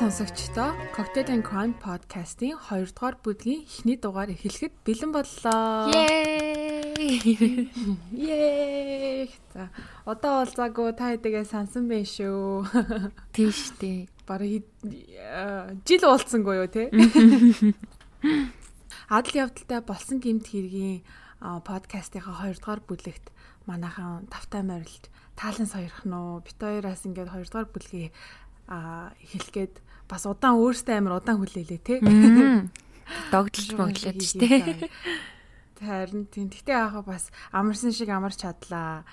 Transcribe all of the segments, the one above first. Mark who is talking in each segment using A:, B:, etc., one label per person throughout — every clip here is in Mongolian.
A: сонсогчдоо Cocktail and Crime podcast-ийн 2 дугаар бүлгийн эхний дугаар эхлэхэд бэлэн боллоо.
B: Yay!
A: За, одоо уулзаагүй та хэдийгээ сансан байх шүү.
B: Тийш тий.
A: Бараг жил уулзсангүй юу те? Адал явдалтай болсон гимт хэргийн подкастынхаа 2 дугаар бүлэгт манайхан тавтай морилж таалан сойрхон уу бит хоёроос ингээд 2 дугаар бүлгийн а эхлэхэд бас удаан өөртөө амар удаан хүлээлээ те.
B: Догдолж моглоод ч те.
A: Харин тийм. Гэтэ яахаа бас амарсан шиг амарч чадлаа.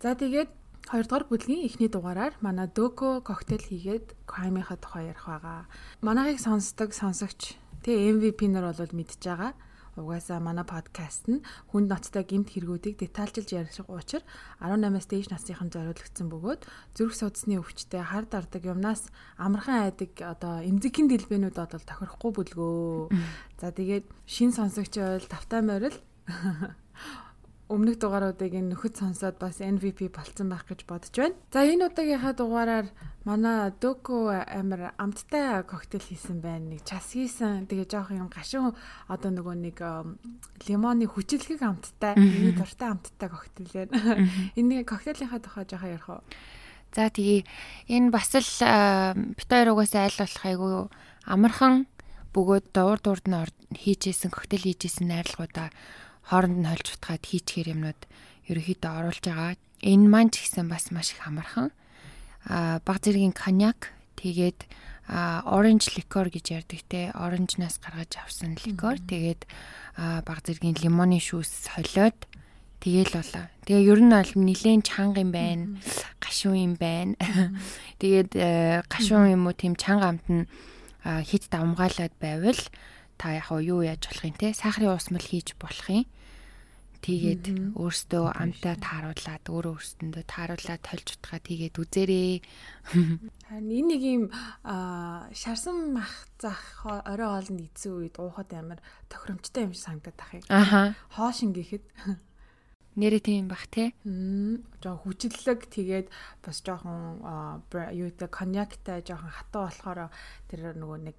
A: За тэгээд 2 дугаар бүлгийн эхний дугаараар манай Дөко коктейл хийгээд краймынхаа тухай ярих байгаа. Манайхыг сонсдог сонсогч тэг MVP нар бол мэдж байгаа. Угаасаа манай подкаст нь хүнд ноцтой гэмт хэрэгүүдийг детальчилж ярих учраас 18-аас дээш насныхан зориулагдсан бөгөөд зүрх судасны өвчтөй хар дардаг юмнаас амархан айдаг одоо эмзэгхэн дэлбэнүүд бол тохирохгүй бүлгөө. За тэгээд шин сонсогч байвал тавтай морил өмнөх дугааруудыг энэ нөхөд сонсоод бас MVP болцсон байх гэж бодож байна. За энэ удаагийнхаа дугаараар манай Дөко амир амттай коктейл хийсэн байна. Нэг час хийсэн. Тэгээ жоох юм гашуун одоо нөгөө нэг лимоны хүчилхэг амттай, миний дуртай амттай коктейл байна. Энэ коктейлийнхаа тухай жоох ярих уу?
B: За тэгээ энэ бас л бит хоёр угаасаа айл болох айгүй амархан бөгөөд дуур дуурд нь хийжсэн коктейл хийжсэн найрлагуудаа хооронд нь холж утгаад хийчихэр юмнууд ерөөхдөө оруулж байгаа. Энэ маань ч гэсэн бас маш их амархан. А баг зэргийн коньяк тэгээд оранж ликер гэж ярддаг те оранжнаас гаргаж авсан ликер тэгээд баг зэргийн лимоны шүүс холиод Тэгэл болоо. Тэгээ ер нь бол нилээн чанга юм байна. Гашуун юм байна. Тэгээд э, гашуун юм уу тийм чанга амт нь хит давмгаалаад байвал та яг юу яаж болох юм те сахарын уусмал хийж болох юм тэгээд өөртөө амтаа тааруулаад өөрөө өөртөндөө тааруулаад тольж утгаа тэгээд үзээрээ.
A: Харин энэ нэг юм шарсан мах зах орой хоолнд эзэн үед уухад амар тохиромжтой юм шиг санагдаад ах юм.
B: Аха.
A: Хоошин гэхэд
B: нэрээ тийм бах те.
A: Жоо хүчлэг тэгээд бас жоохон юу гэдэг коньяктай жоохон хатуу болохоор тэр нөгөө нэг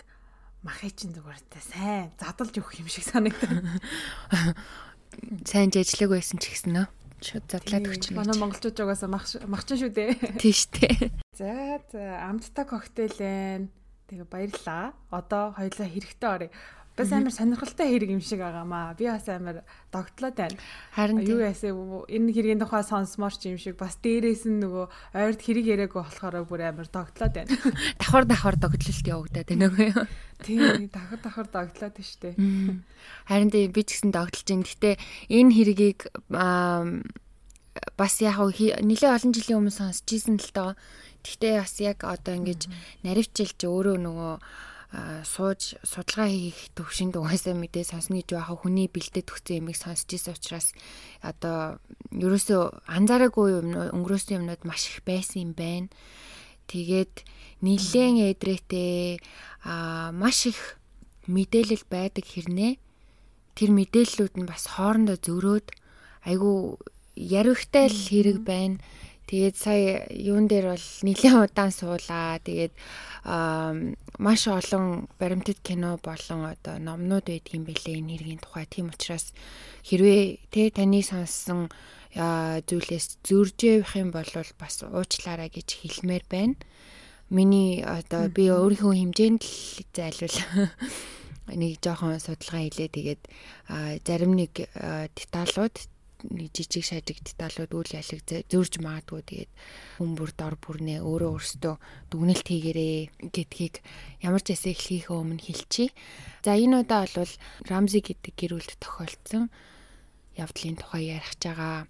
A: махын чин зүгээр та сайн задалж өгөх юм шиг санагдав
B: сайн ажиллаг байсан ч гэсэн нөө шууд задлаад өгч
A: байна. Манай монголчууд угаасаа махчин шүү дээ.
B: Тийш дээ.
A: За за амттай коктейл байна. Тэгээ баярлаа. Одоо хоёлаа хэрэгтэй оръё. Бас амар сонирхолтой хэрэг юм шиг байгаамаа. Би бас амар догтлоод байна.
B: Харин
A: юу яасаа энэ хэргийн тухай сонсмоор ч юм шиг бас дээрээс нь нөгөө ойрд хэрэг яриаггүй болохоор бүр амар догтлоод байна.
B: Давхар давхар догтлолт явагдаад байна үгүй юу?
A: Тийм, давхар давхар догтлоод дээ.
B: Харин би ч гэсэн догтлж байна. Гэтэ энэ хэргийг бас яг нэлээ олон жилийн өмнө сонсч ийсэн л доо. Гэхдээ бас яг одоо ингэж наривчилж өөрөө нөгөө сууж судалгаа хийх төвшөнд угаасаа мэдээ сонсно гэж байхаа хүний бэлдээд өгсөн ямиг сонсч ирсэн учраас одоо ерөөсөө анзаараагүй юм өнгөрөөсөн юмнууд маш их байсан юм байна. Тэгээд нилээн эдрээтэй а маш их мэдээлэл байдаг хэрнээ тэр мэдээллүүд нь бас хоорондоо зөрөөд айгүй яривхтай л хэрэг байна. Тэгээд сая юун дээр бол нэлээд удаан суулаа. Тэгээд маш олон баримтат кино болон одоо номнууд байдаг юм бэлээ энэ хэргийн тухай. Тийм учраас хэрвээ тэ таны сонссон зүйлээс зөржээх юм бол бас уучлаарай гэж хэлмээр байна. Миний одоо би өөрийнхөө хэмжээнд л зайлвал нэг жоохон судалгаа хийлээ. Тэгээд зарим нэг деталууд нэг жижиг шажиг деталууд үйл ялэг зөрж магадгүй тэгээд хүмүүр дор бүрнээ өөрөө өөрсдөө дүгнэлт хийгэрээ гэдгийг ямар ч ясаа эхлэхээ өмнө хэлчихье. За энэ удаа бол Рамзи гэдэг гэр бүлд тохиолдсон явдлын тухай ярих байгаа.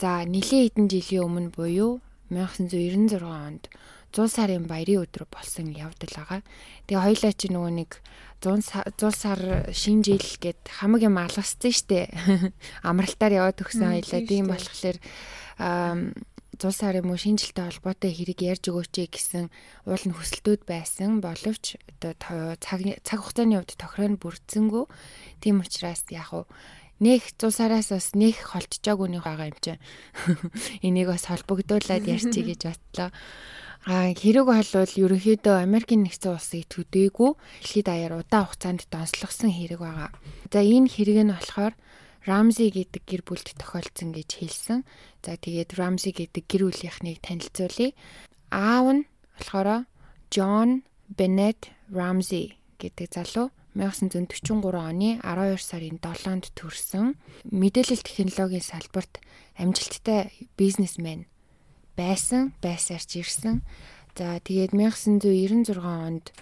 B: За нилийн хэдэн жилийн өмнө буюу 1996 онд 100 сарын баярын өдрө болсон явдал байгаа. Тэгээ хоёлаа чи нөгөө нэг 100 100 сар шинэ жил гэд хамаг юм алгассан штэ. Амралтаар яваад өгсөн хоёлаа. Тийм болохоор 100 сар юм уу шинэ жилтэй холбоотой хэрэг ярьж өгөөч гэсэн уул нь хүсэлтүүд байсан боловч одоо цаг цаг хугацааны хувьд тохироо нь бүрдсэнгүү. Тийм учраас яг уу нэх зулсараас бас нэх холдчихоогүй нэг байгаа юм чинь. Энийг бас холбогдуулаад ярьчих гэж бодлоо. А хэрэг болвол ерөнхийдөө Америкийн нэгдсэн улсыг төдөөгүй дэлхийд даяар удаан хугацаанд донслогсон хэрэг байгаа. За энэ хэрэг нь болохоор Рамзи гэдэг гэр бүлд тохиолдсон гэж хэлсэн. За тэгээд Рамзи гэдэг гэр бүлийнхнийг танилцуулъя. Аав нь болохоор John Bennett Ramsey гэдэг залуу 1943 оны 12 сарын 7-нд төрсэн. Мэдээлэл технологийн салбарт амжилттай бизнесмен байсан, байсаарч ирсэн. За тэгээд 1996 онд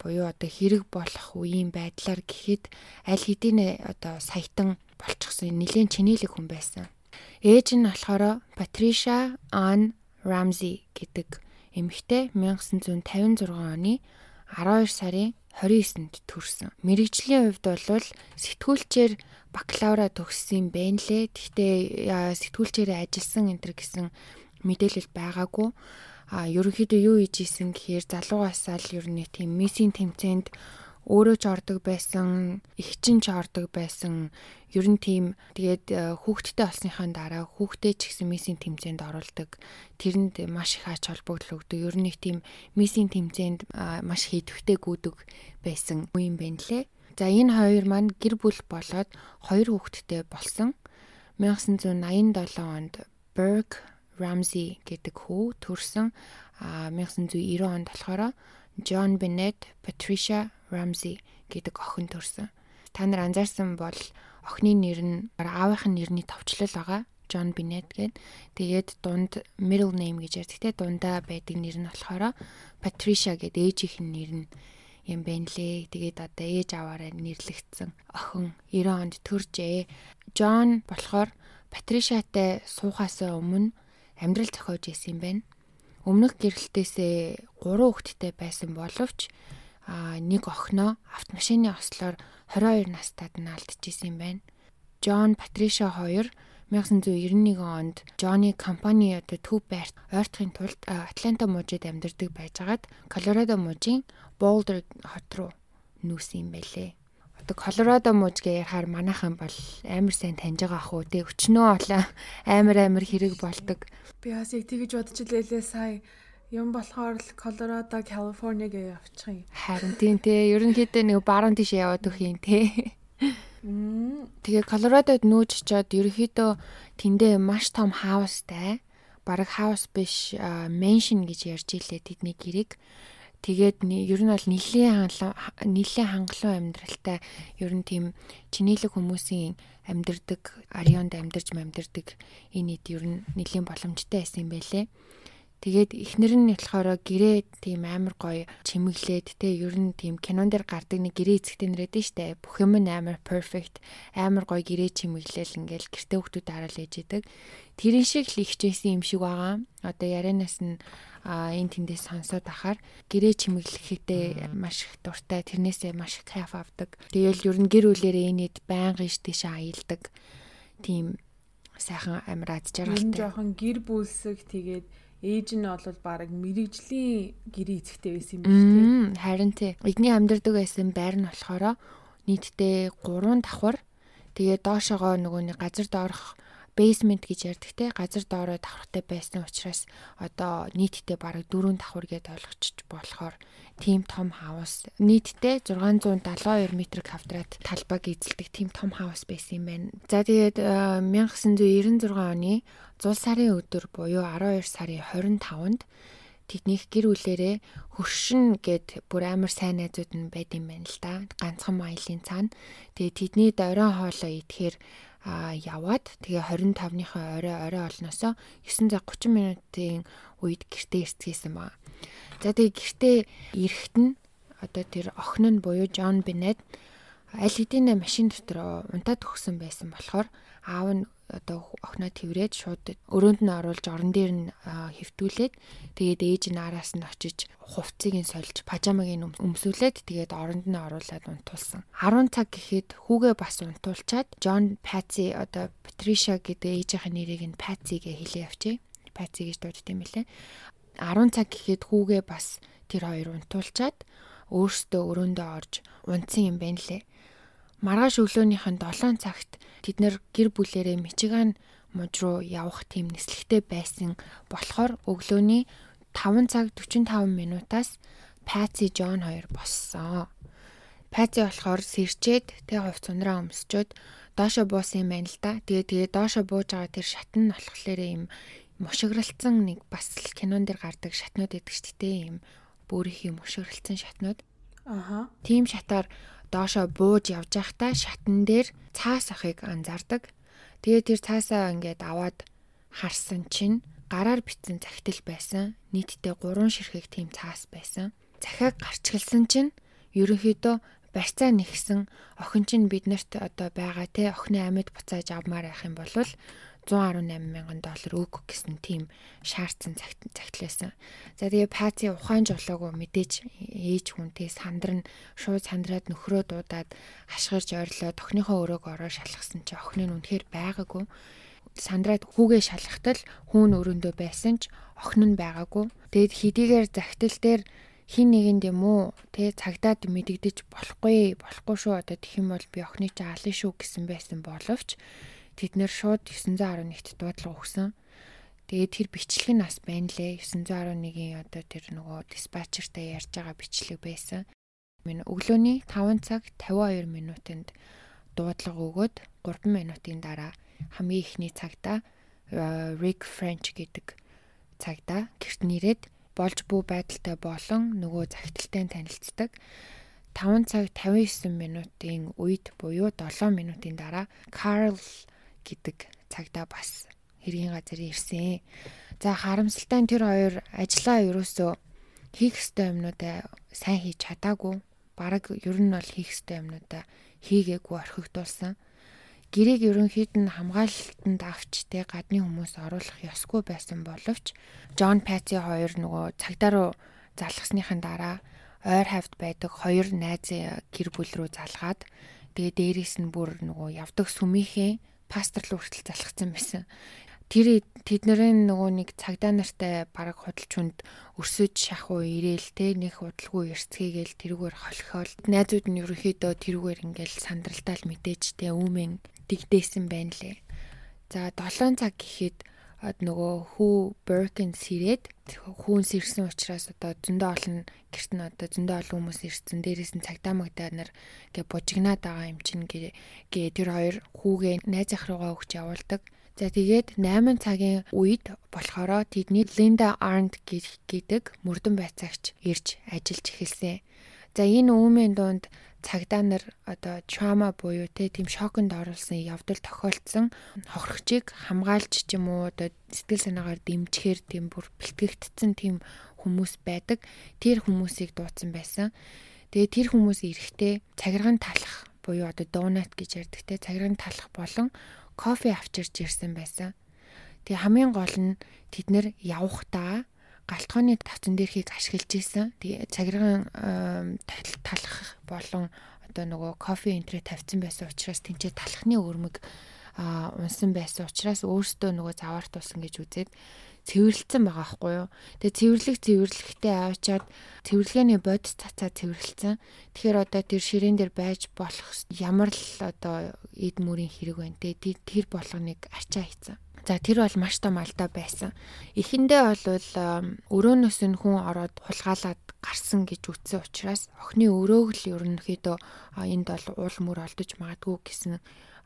B: буюу одоо хэрэг болох үеийн байдлаар гэхэд аль хэдийн одоо саятан болчихсон нэлээд чинэлэг хүн байсан. Ээж нь болохоор Патриша Ан Рамзи гэдэг эмэгтэй 1956 оны 12 сарын 29-нд төрсэн. Мэргэжлийн хувьд бол сэтгүүлчээр бакалавра төгссөн байна лээ. Гэхдээ сэтгүүлчээрээ ажилласан энэ гэсэн мэдээлэл байгаагүй. А ерөнхийдөө юу хийж исэн гэхээр залуугасаа л ер нь тийм мессийн тэмцээнд өөрөө ч ордог байсан, эгчин ч ордог байсан. Ер нь тийм тэгээд хүүхдтэй болсныхаа дараа хүүхдээ ч гэсэн мессийн тэмцээнд оролдог. Тэрэнд маш их ач холбогдол өгдөг. Ер нь тийм мессийн тэмцээнд маш хийдвэхтэй гүдэг байсан үе юм байна лээ. За энэ хоёр маань гэр бүл болоод хоёр хүүхэдтэй болсон. 1987 онд Burke Ramsey гэдэг хүү төрсэн. А 1990 онд болохоор John Bennett, Patricia Ramsey гэдэг охин төрсэн. Та нар анзаарсан бол охины нэр нь аавынх нь нэрний товчлол байгаа. John Bennett гээд тэгээд дунд middle name гэж ярьдаг те дундаа байдаг нэр нь болохоор Patricia гэдэг ээжийнх нь нэр нь юм байна лээ. Тэгээд одоо ээж аваараа нэрлэгдсэн охин 90 онд төржээ. John болохоор Patricia-тай суухаас өмнө амьдрал зохиож исэн юм байна. Өмнөх гэрэлтээсээ 3 хүүхэдтэй байсан боловч нэг охиноо автомашины ослоор 22 настайд нь алдчихсан юм байна. Джон Патриша хоёр 1991 онд Джонни компани одоо төв байрт ойртохын тулд Атланта мужид амьдардаг байжгаад Колорадо мужийн Boulder хот руу нүүсэн юм байлээ одоо Колорадо мужиг ярахаар манайхан бол амар сайн таньж байгаа ах уу тий өчнөө олоо амар амар хэрэг болдог.
A: Би бас яг тэгэж бодож илээлээ сая юм болохоор л Колорадо, Калифорник явчих юм.
B: Харин тийм тий ерөнхийдөө нэг баруун тийш яваад өгөх юм тий. Тэгээ Колорадод нүүж очоод ерөнхийдөө тэндээ маш том хаустай. Бараг хаус биш, меншн гэж ярьж илээ тэдний гэрэг. Тэгээд ер нь бол нэлийн нэлийн хангалуун амьдралтай ер нь тийм чинэлэг хүмүүсийн амьдардаг, арионд амьдарч амьдардаг энэ ид ер нь нэлийн боломжтой байсан юм байлээ. Тэгээд эхнэр нь болохоор гэрээ тийм амар гоё чимэглээд те ер нь тийм кинон дээр гардаг нэг гэрээ эзэгтэй нэрэдэн штэ бүх юм амар perfect амар гоё гэрээ чимэглээл ингээл гэрте хүмүүс дараал ээж идэг. Тэрэн шиг л ихчээсэн юм шиг байгаа. Одоо ярианаас нь а энэ тэндээс сонсоод ахаар гэрээ чимэглэхдээ маш их дуртай тэрнээсээ маш их кайф авдаг. Тэгээл ер нь гэр бүлэрээ энэд байнга иш тийш аялдаг. Тийм сайхан амир ад жаргалтай.
A: Энэ жоохон гэр бүлсэг тэгээд ээж нь бол баг мэрэгжлийн гэрээ эцэгтэй байсан юм биш үү?
B: Харин тий. Эдний амьдардаг байсан байр нь болохоор нийтдээ 3 давхар тэгээ доошоогоо нөгөө нэг газар доорх basement гэж ярьдаг те газар доороо давхартай байсан учраас одоо нийтдээ бараг 4 давхар гэдээ ойлгочих болохоор тийм том хаус нийтдээ 672 м квадрат талбайг эзэлдэг тийм том хаус байсан юм байна. За тэгээд 1996 э, оны зул сарын өдөр буюу 12 сарын 25-нд тэднийх гэр бүлэрээ хөршин гэд бүр амар сайн найзууд нь байд юм байна л да. Ганцхан маялын цаана. Тэгээ тэдний дөрөн хоолоо идэхээр а яваад тэгээ 25-ныхаа орой орой олноосоо 9 цаг 30 минутын үед гэртээ ирцгээсэн баг. За тэгээ гэртээ ирэхэд нь одоо тэр охин нь буюу Джон Бенет аль хэдийн машин дотор унтаад өгсөн байсан болохоор аав нь одоо охиноо тэрврээд шууд өрөөнд нь оруулж орон дээр нь хэвтүүлээд тэгээд ээж нь араас нь очиж хувцсыг нь сольж пажамаг нь өмсүүлээд тэгээд оронд нь оруулаад унтуулсан. 10 цаг гэхэд хүүгээ бас унтуулчаад Джон Паци одоо Патриша гэдэг ээжийнхээ нэрийг нь Паци гэж хэлээ явчих. Паци гэж дууддаг юм лээ. 10 цаг гэхэд хүүгээ бас тэр хоёр унтуулчаад өөрсдөө өрөөндөө орж унтсан юм байна лээ. Маргааш өглөөнийхэн 7 цагт тэд нэр гэр бүлэрээ Мичиган муж руу явах тийм нислэгтэй байсан болохоор өглөөний 5 цаг 45 минутаас Паци Джон хоёр боссон. Паци болохоор сэрчээд тэг хувц ундраа өмсчөөд доошо буусан юм байна л да. Тэгээ тэгээ доошо бууж байгаа тэр шатн нь болохоор юм мушигралцсан нэг бас кинон дэр гардаг шатнууд байдаг шүү дээ. Ийм бүрийн мушигралцсан шатнууд.
A: Аха.
B: Тийм шатаар доошо бууж явж байхдаа шатн дээр цаас ахыг анзаардаг. Тэгээ тэр цаасаа ингээд аваад харсан чинь гараар битсэн цагтл байсан. Нийтдээ 3 ширхэг тийм цаас байсан. Захиаг гарчгалсан чинь ерөнхийдөө барьцаа нэгсэн охин чинь биднэрт одоо байгаа те охины амьд буцааж авмаар байх юм бол 118 мянган доллар өг гэсэн тийм шаардсан цагт цагтлээсэн. За тэгээ Паци ухаан жолоогүй мэдээж ээж хүнтэй сандран шууд сандраад нөхрөө дуудаад хашгирж ойрлоо охиныхоо өрөөг ороо шалгасан чи охины нь үнэхээр байгаагүй. Сандраад хүүгээ шалгахтал хүүн өрөөндөө байсан ч охин нь байгаагүй. Тэгэд хэдийгээр захтал дээр хин нэгэнд юм уу тэ цагдаад мэдэгдэж болохгүй болохгүй шүү одоо тэгэх юм бол би охины чи алын шүү гэсэн байсан боловч тэд нэр шууд 911-т дуудлага өгсөн. Тэгээд тэр бичлэг нь бас байна лээ 911-ийн одоо тэр нөгөө диспатчертай ярьж байгаа бичлэг байсан. Минь өглөөний 5 цаг 52 минутанд дуудлага өгөөд 3 минутын дараа хамгийн ихний цагта Rick French гэдэг цагта гэрт нэрээд болж бүү байдалтай болон нөгөө загталтай танилцдаг. 5 цаг 59 минутын үед буюу 7 минутын дараа Карл гэдэг цагдаа бас хэргийн газар ирсэн. За харамсалтай нь тэр хоёр ажлаа ерөөсөө хийх ёстой юмнуудаа сайн хийж чадаагүй. Бараг ер нь бол хийх ёстой юмнуудаа хийгээгүй орхигдуулсан гэрээг ерөнхийд нь хамгаалалтанд авч те гадны хүмүүс оруулах ёсгүй байсан боловч Джон Пати хоёр нөгөө цагдаа руу залгасныхан дараа ойр хавьд байдаг хоёр найз гэр бүл рүү залгаад тэгээ дээрээс нь бүр нөгөө явдаг сүмийнхээ пастор руу хүртэл залгацсан байсан. Тэр тэднэрийн нөгөө нэг цагдаа нартай бараг худалч хүнд өрсөж шахуу ирээл те нэг худалгүй эрсцгээгээл тэрүүгээр холхиол найзууд нь ерөнхийдөө тэрүүгээр ингээл сандралтаал мэдээж те үүмэн дэгдээсэн байна лээ. За 7 цаг гэхэд нөгөө хүү Birkin сэрээд хүүн сэрсэн учраас одоо зөндөө олон гэрт нь одоо зөндөө олон хүмүүс ирсэн. Дээрээс нь цагдаа магдаа нар гэ бужигнаад байгаа юм чинь гэ тэр хоёр хүүгээ найз ах руугаа өгч явуулдаг. За тэгээд 8 цагийн үед болохоро тэдний Linda Arndt гэдэг мөрдөн байцаагч ирж ажиллаж эхэлсэн. За энэ үүмийн дунд цагдаа нар одоо trauma буюу те тийм шоконд оруулсан явдал тохиолдсон хохирогчийг хамгаалж ч юм уу одоо сэтгэл санаагаар дэмжихээр тийм бүр бэлтгэгдсэн тийм хүмүүс байдаг. Тэр хүмүүсийг дуудсан байсан. Тэгээ тэр хүмүүс эрэхтэй цагирган талах буюу одоо донат гэж ярьдаг те цагирган талах болон кофе авчирч ирсэн байсан. Тэгээ хамгийн гол нь тэд нэр явахдаа галтгооны тавцан дээрхийг ашиглаж исэн. Тэгээ цагиргаан талах болон одоо нөгөө кофе энтрэ тавьсан байсан учраас тэнцээ талхны өрмөг унсан байсан учраас өөртөө нөгөө заваарт болсон гэж үзээд цэвэрлсэн байгаа байхгүй юу. Тэгээ цэвэрлэг цэвэрлэхтэй авчаад цэвэрлэгээний бодис цацаа цэвэрлсэн. Тэгэхээр одоо тэр ширээн дээр байж болох ямар л одоо эд мөрийн хэрэг байна те тэр болгоныг ачаа хийцэн. За тэр бол маш том алдаа байсан. Эхэндээ бол өрөөнөөс нь хүн ороод хулгайлаад гарсан гэж үтсэн учраас охины өрөөг л ерөнхийдөө энд бол уул мөр олдож магадгүй гэсэн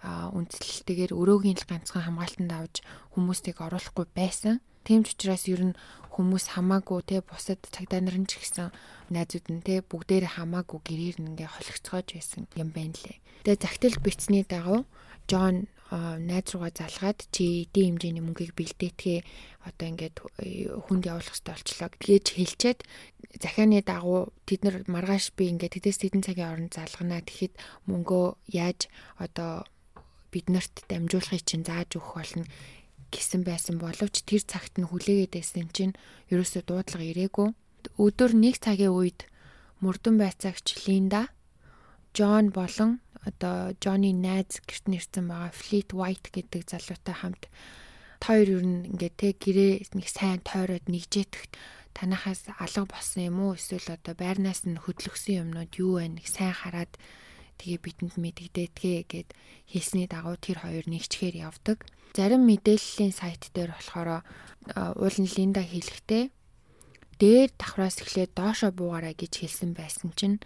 B: үндслэлтэйгээр өрөөгийн л ганцхан хамгаалтанд авч хүмүүсийг оруулахгүй байсан. Тийм ч учраас ер нь хүмүүс хамаагүй те бусад цагдаа нарын ч гэсэн найзууд нь те бүгдээрээ хамаагүй гэрээр нь ингээ холигцоож байсан юм байна лээ. Тэгээ загтал бичсний дагуу Джон найз руугаа залгаад чи эдийн хэмжээний мөнгийг бэлдээtгээ одоо ингээд э, хүнд явуулах хэрэгтэй болчлоо гэдгийж хэлчихэд захианы дагуу тэд нар маргааш би ингээд тэдэс тэдэн цагийн оронд залгана тэгэхэд мөнгөө яаж одоо биднэрт дамжуулахыг чинь зааж өгөх болно гэсэн байсан боловч тэр цагт нь хүлээгээд байсан чинь ерөөсөө дуудлага ирээгүй. Өдөр нэг цагийн үед мөрдөн байцаагч Линда Джон болон одоо Johnny найз гэрт нэрсэн байгаа Fleet White гэдэг залуутай хамт хоёр ер нь ингээд те гэрээ нэг сайн тойроод нэгжээтгэх танахаас алга болсон юм уу? Эсвэл одоо байрнаас нь хөдлөсөн юмнууд юу вэ? Нэг сайн хараад Тэгээ бидэнд мэдэгдээдгээ гэд хэлсний дагуу тэр хоёр нэгчгээр явдаг. Зарим мэдээллийн сайт дээр болохоор уулын Линда хэлэхдээ дээр давхраас эхлээд доошо буугаарай гэж хэлсэн байсан чинь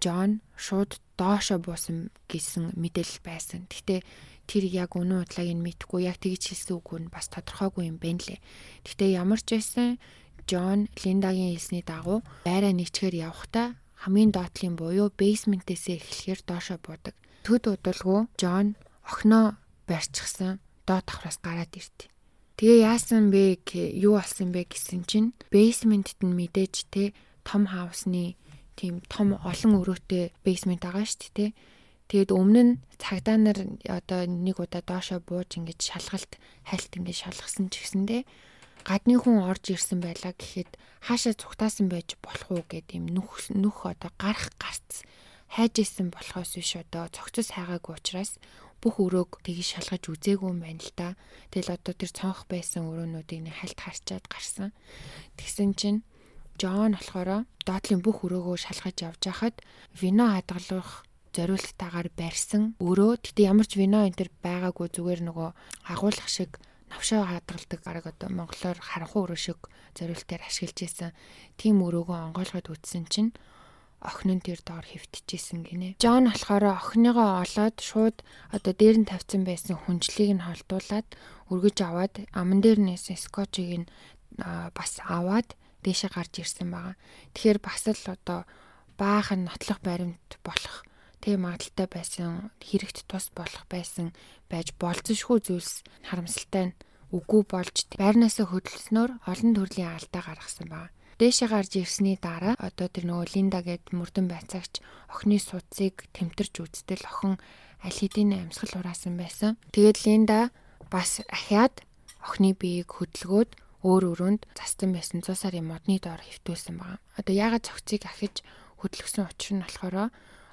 B: Джон шууд доошо буусан гэсэн мэдээлэл байсан. Гэхдээ тэр яг үнэн удлагыг нь мэдхгүй яг тэгж хэлсэн үг нь бас тодорхойгүй юм байна лээ. Гэхдээ ямар ч байсан Джон Линдагийн хэлсний дагуу байраа нийчгээр явхдаа хамгийн доотлын буюу бейсментээсээ эхлэхээр доошо буудаг. Төд удалгүй Джон охиноо барьчихсан доод давхраас гараад иртээ. Тэгээ яасан бэ юу болсон бэ гэсэн чинь бейсментэд нь мэдээж те том хаусны тийм том олон өрөөтэй бейсмент байгаа шүү дээ. Тэгээд өмнө нь цагдаа нар одоо нэг удаа доошоо бууж ингэж шалгалт хайлт ингэж шалгасан ч гэсэндээ гадны хүн орж ирсэн байлаа гэхэд хаашаа цугтаасан байж болох уу гэд юм нүх нүх одоо гарах гарц хайж исэн болохоос биш одоо цогцос хайгаагүй учраас бүх өрөөг тгий шалгаж үзээгүй юм байна л да. Тэгэл одоо тэр цонх байсан өрөөнүүдийг нэг хальт харчаад гарсан. Тэгсэн чинь Джон болохоор доотлын бүх өрөөгөө шалгаж явж хахад вино хадгалах зориултаагаар барьсан өрөө. Гэтэ ямар ч вино энэ төр байгаагүй зүгээр нөгөө агуулгах шиг навшаа хадгалдаг арга одоо монголоор харанхуй өрөө шиг зориултаар ашиглаж исэн тийм өрөөгөө онгойлгоод үтсэн чинь охин нь тэр доор хөвтчихсэн гинэ. Джон болохоор охиныгоо олоод шууд одоо дээр нь тавьсан байсан хүнжлийг нь холдуулаад өргөж аваад аман дээр нээсэн скотчийг нь бас аваад дээшээ гарч ирсэн байгаа. Тэгэхээр бас л одоо баахан нотлох баримт болох тэг магадaltaй байсан хэрэгт тус болох байсан байж болцсошгүй зүйлс харамсалтай нь үгүй болж байрнаасаа хөдөлснөөр олон төрлийн алдаа гаргасан байна. Дээшээ гарч ирсний дараа одоо тэр нөгөө Линда гээд мөрдөн байцаагч охины судсыг тэмтэрч үздэл охин аль хэдийн амьсгал хураасан байсан. Тэгээд Линда бас ахиад охины биеийг хөдөлгөөд өөр өрөөнд застан байсан 100 сарын модны доор хөвтүүлсэн байна. Одоо яагаад цогцыг ахиж хөдлөсөн учир нь болохоор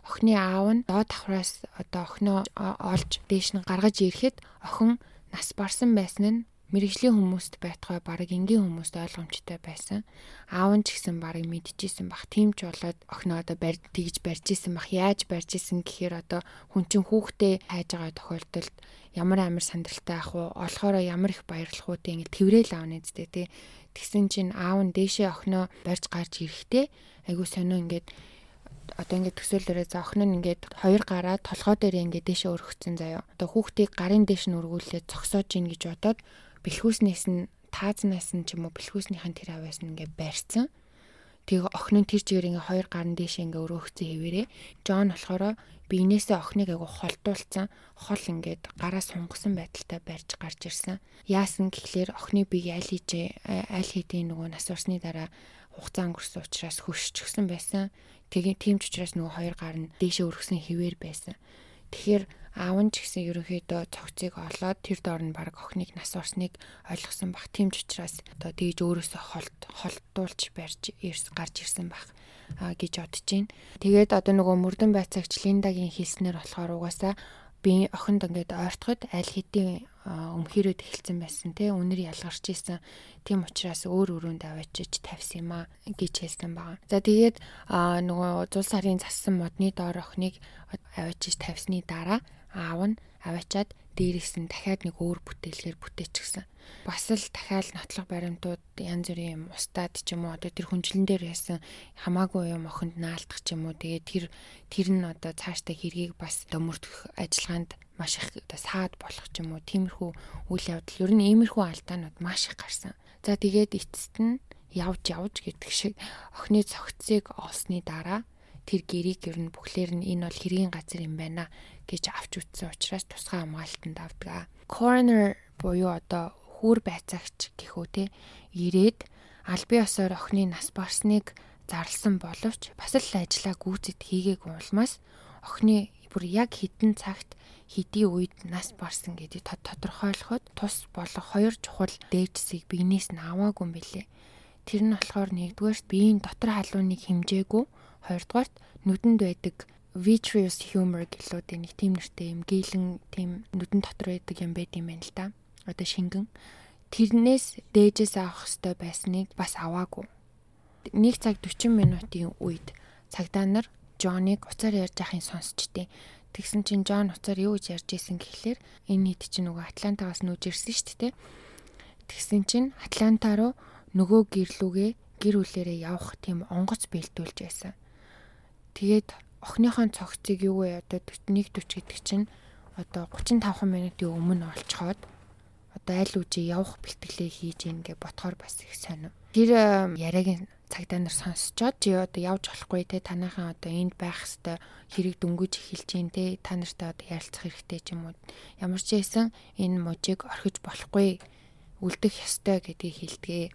B: охины аав нь доод давхраас одоо охиноо олж дээш нь гаргаж ирэхэд охин нас барсан байсан нь мэрэгжлийн хүмүүст байтугай баг энгийн хүмүүст ойлгомжтой байсан. Аав нь ч гэсэн баг мэдчихсэн бах. Тийм ч болоод охиноо одоо барь тэгж барьж исэн бах. Яаж барьж исэн гэхээр одоо хүн чинь хүүхдээ хайж байгаа тохиолдолд ямар амар сандралтай ах уу, олохороо ямар их баярлах уу тийм тэврээл аавны зүтэй тий. Тэгсэн чинь аав нь дээшээ охиноо барьж гарч ирэхдээ айгуу сонио ингээд одоо ингээд төсөөлөрөө за охин нь ингээд хоёр гараа толгой дээр ингээд дэше өргөцсөн заяо. Одоо хүүхдийг гарын дэш нь өргүүлээд зогсоож ийн гэж бодоод бэлхүүснээс нь таазнаас нь ч юм уу бэлхүүснийхэн тэр аваас нь ингээд барьцсан. Тэгээ охин нь тэр чигээр ингээ хоёр гарын дэше ингээ өрөөгцэн хэвээрээ. Джон болохоор биенээсээ охиныг айгу холдуулсан. Хол ингээд гараа сунгасан байдалтай барьж гарч ирсэн. Яасан гэхлээр охины бие аль хийж аль хэдийн нөгөө нас урсны дараа хугацаа өнгөрсөн учраас хөшчихсэн байсан. Тэгээ тийм ч учраас нөгөө хоёр гар нь дээшээ өргөсөн хിവэр байсан. Тэгэхээр аав нь ч гэсэн ерөнхийдөө цогцыг олоод тэр доор нь баг охиныг нас орсныг ойлгосон бах. Тийм ч учраас одоо тэгж өөрөөсөө холд холдуулж барьж ирс гарч ирсэн бах гэж бодож байна. Тэгээд одоо нөгөө мөрдөн байцаагч Линдагийн хэлснээр болохоор угаасаа би охинд ингээд ойртоход аль хэдийн өмхирөөд эхэлсэн байсан те үнэр ялгарч исэн тийм учраас өөр өрөөнд аваачиж тавьсан юм а гэж хэлсэн байгаа. За тэгээд нөгөө зул сарын зассан модны доор охиныг аваачиж тавьсны дараа аав нь аваачаад дээрээс нь дахиад нэг өөр бүтээлгээр бүтээчихсэн. Бас л дахиад нотлох баримтууд янз бүрийн юм устдаад ч юм уу одоо тэр хүнчлэн дээр яасан хамаагүй юм охинд наалдах ч юм уу тэгээд тэр тэр нь одоо цаашдаа хэргийг бас дөмөрдөх ажиллагаанд маш их одоо саад болох ч юм уу тиймэрхүү үйл явдал ер нь иймэрхүү алдаанууд маш их гарсан. За тэгээд эцэст нь явж явж гэдэг шиг охины цогцыг олсны дараа тэр гэрийг ер нь бүхлээр нь энэ бол хэргийн газар юм байна гэж авч үтсэн учраас тусгай хамгаалтанд авдаг. Coroner буюу одоо хүүр байцаагч гэх үү те ирээд аль бие осоор охины нас барсныг зарлсан боловч бас л ажлаа гүйцэд хийгээгүй улмаас охины бүр яг хитэн цагт хэдий үед нас барсан гэдгийг тодорхойлоход тус болох хоёр чухал дээжсийг биенээс нь аваагүй юм билээ. Тэр нь болохоор нэгдүгээр биеийн дотор халууныг хэмжээгүй, хоёрдугаарт нүдэнд байдаг vitreous humor гэлүүд нэг тийм нэртэй юм гээлэн тийм нүдэн дотор байдаг юм байт юм байна л да. Одоо шингэн тэрнээс дээжээс авах хэрэгтэй байсныг бас аваагүй. 1 цаг 40 минутын үед цагдаа нар Джоныг уцаар ярьж байхын сонсчтээ. Тэгсэн чинь Джон уцаар юу гэж ярьж исэн гэхлээр энэ нийт чинь нөгөө Атлантагаас нүүж ирсэн шүү дээ. Тэгсэн чинь Атланта руу нөгөө гэрлүүгээ гэр бүлээрээ явах тийм онгоц бэлдүүлж байсан. Тэгээд охиныхон цогцыг юу вэ одоо 41 40 гэдэг чинь одоо 35 минутын өмнө олцоход одоо аль үжи явах бэлтгэлээ хийж ийн гэж ботхоор бас их сонир. Тэр яриаг цагдаа нар сонсчоод чи одоо явж болохгүй те танайхан одоо энд байх хэвээр хэрэг дөнгөж эхэлж гин те та нартай одоо ярилцах хэрэгтэй ч юм уу ямар ч байсан энэ мужийг орхиж болохгүй үлдэх ёстой гэдгийг хэлдэгэ.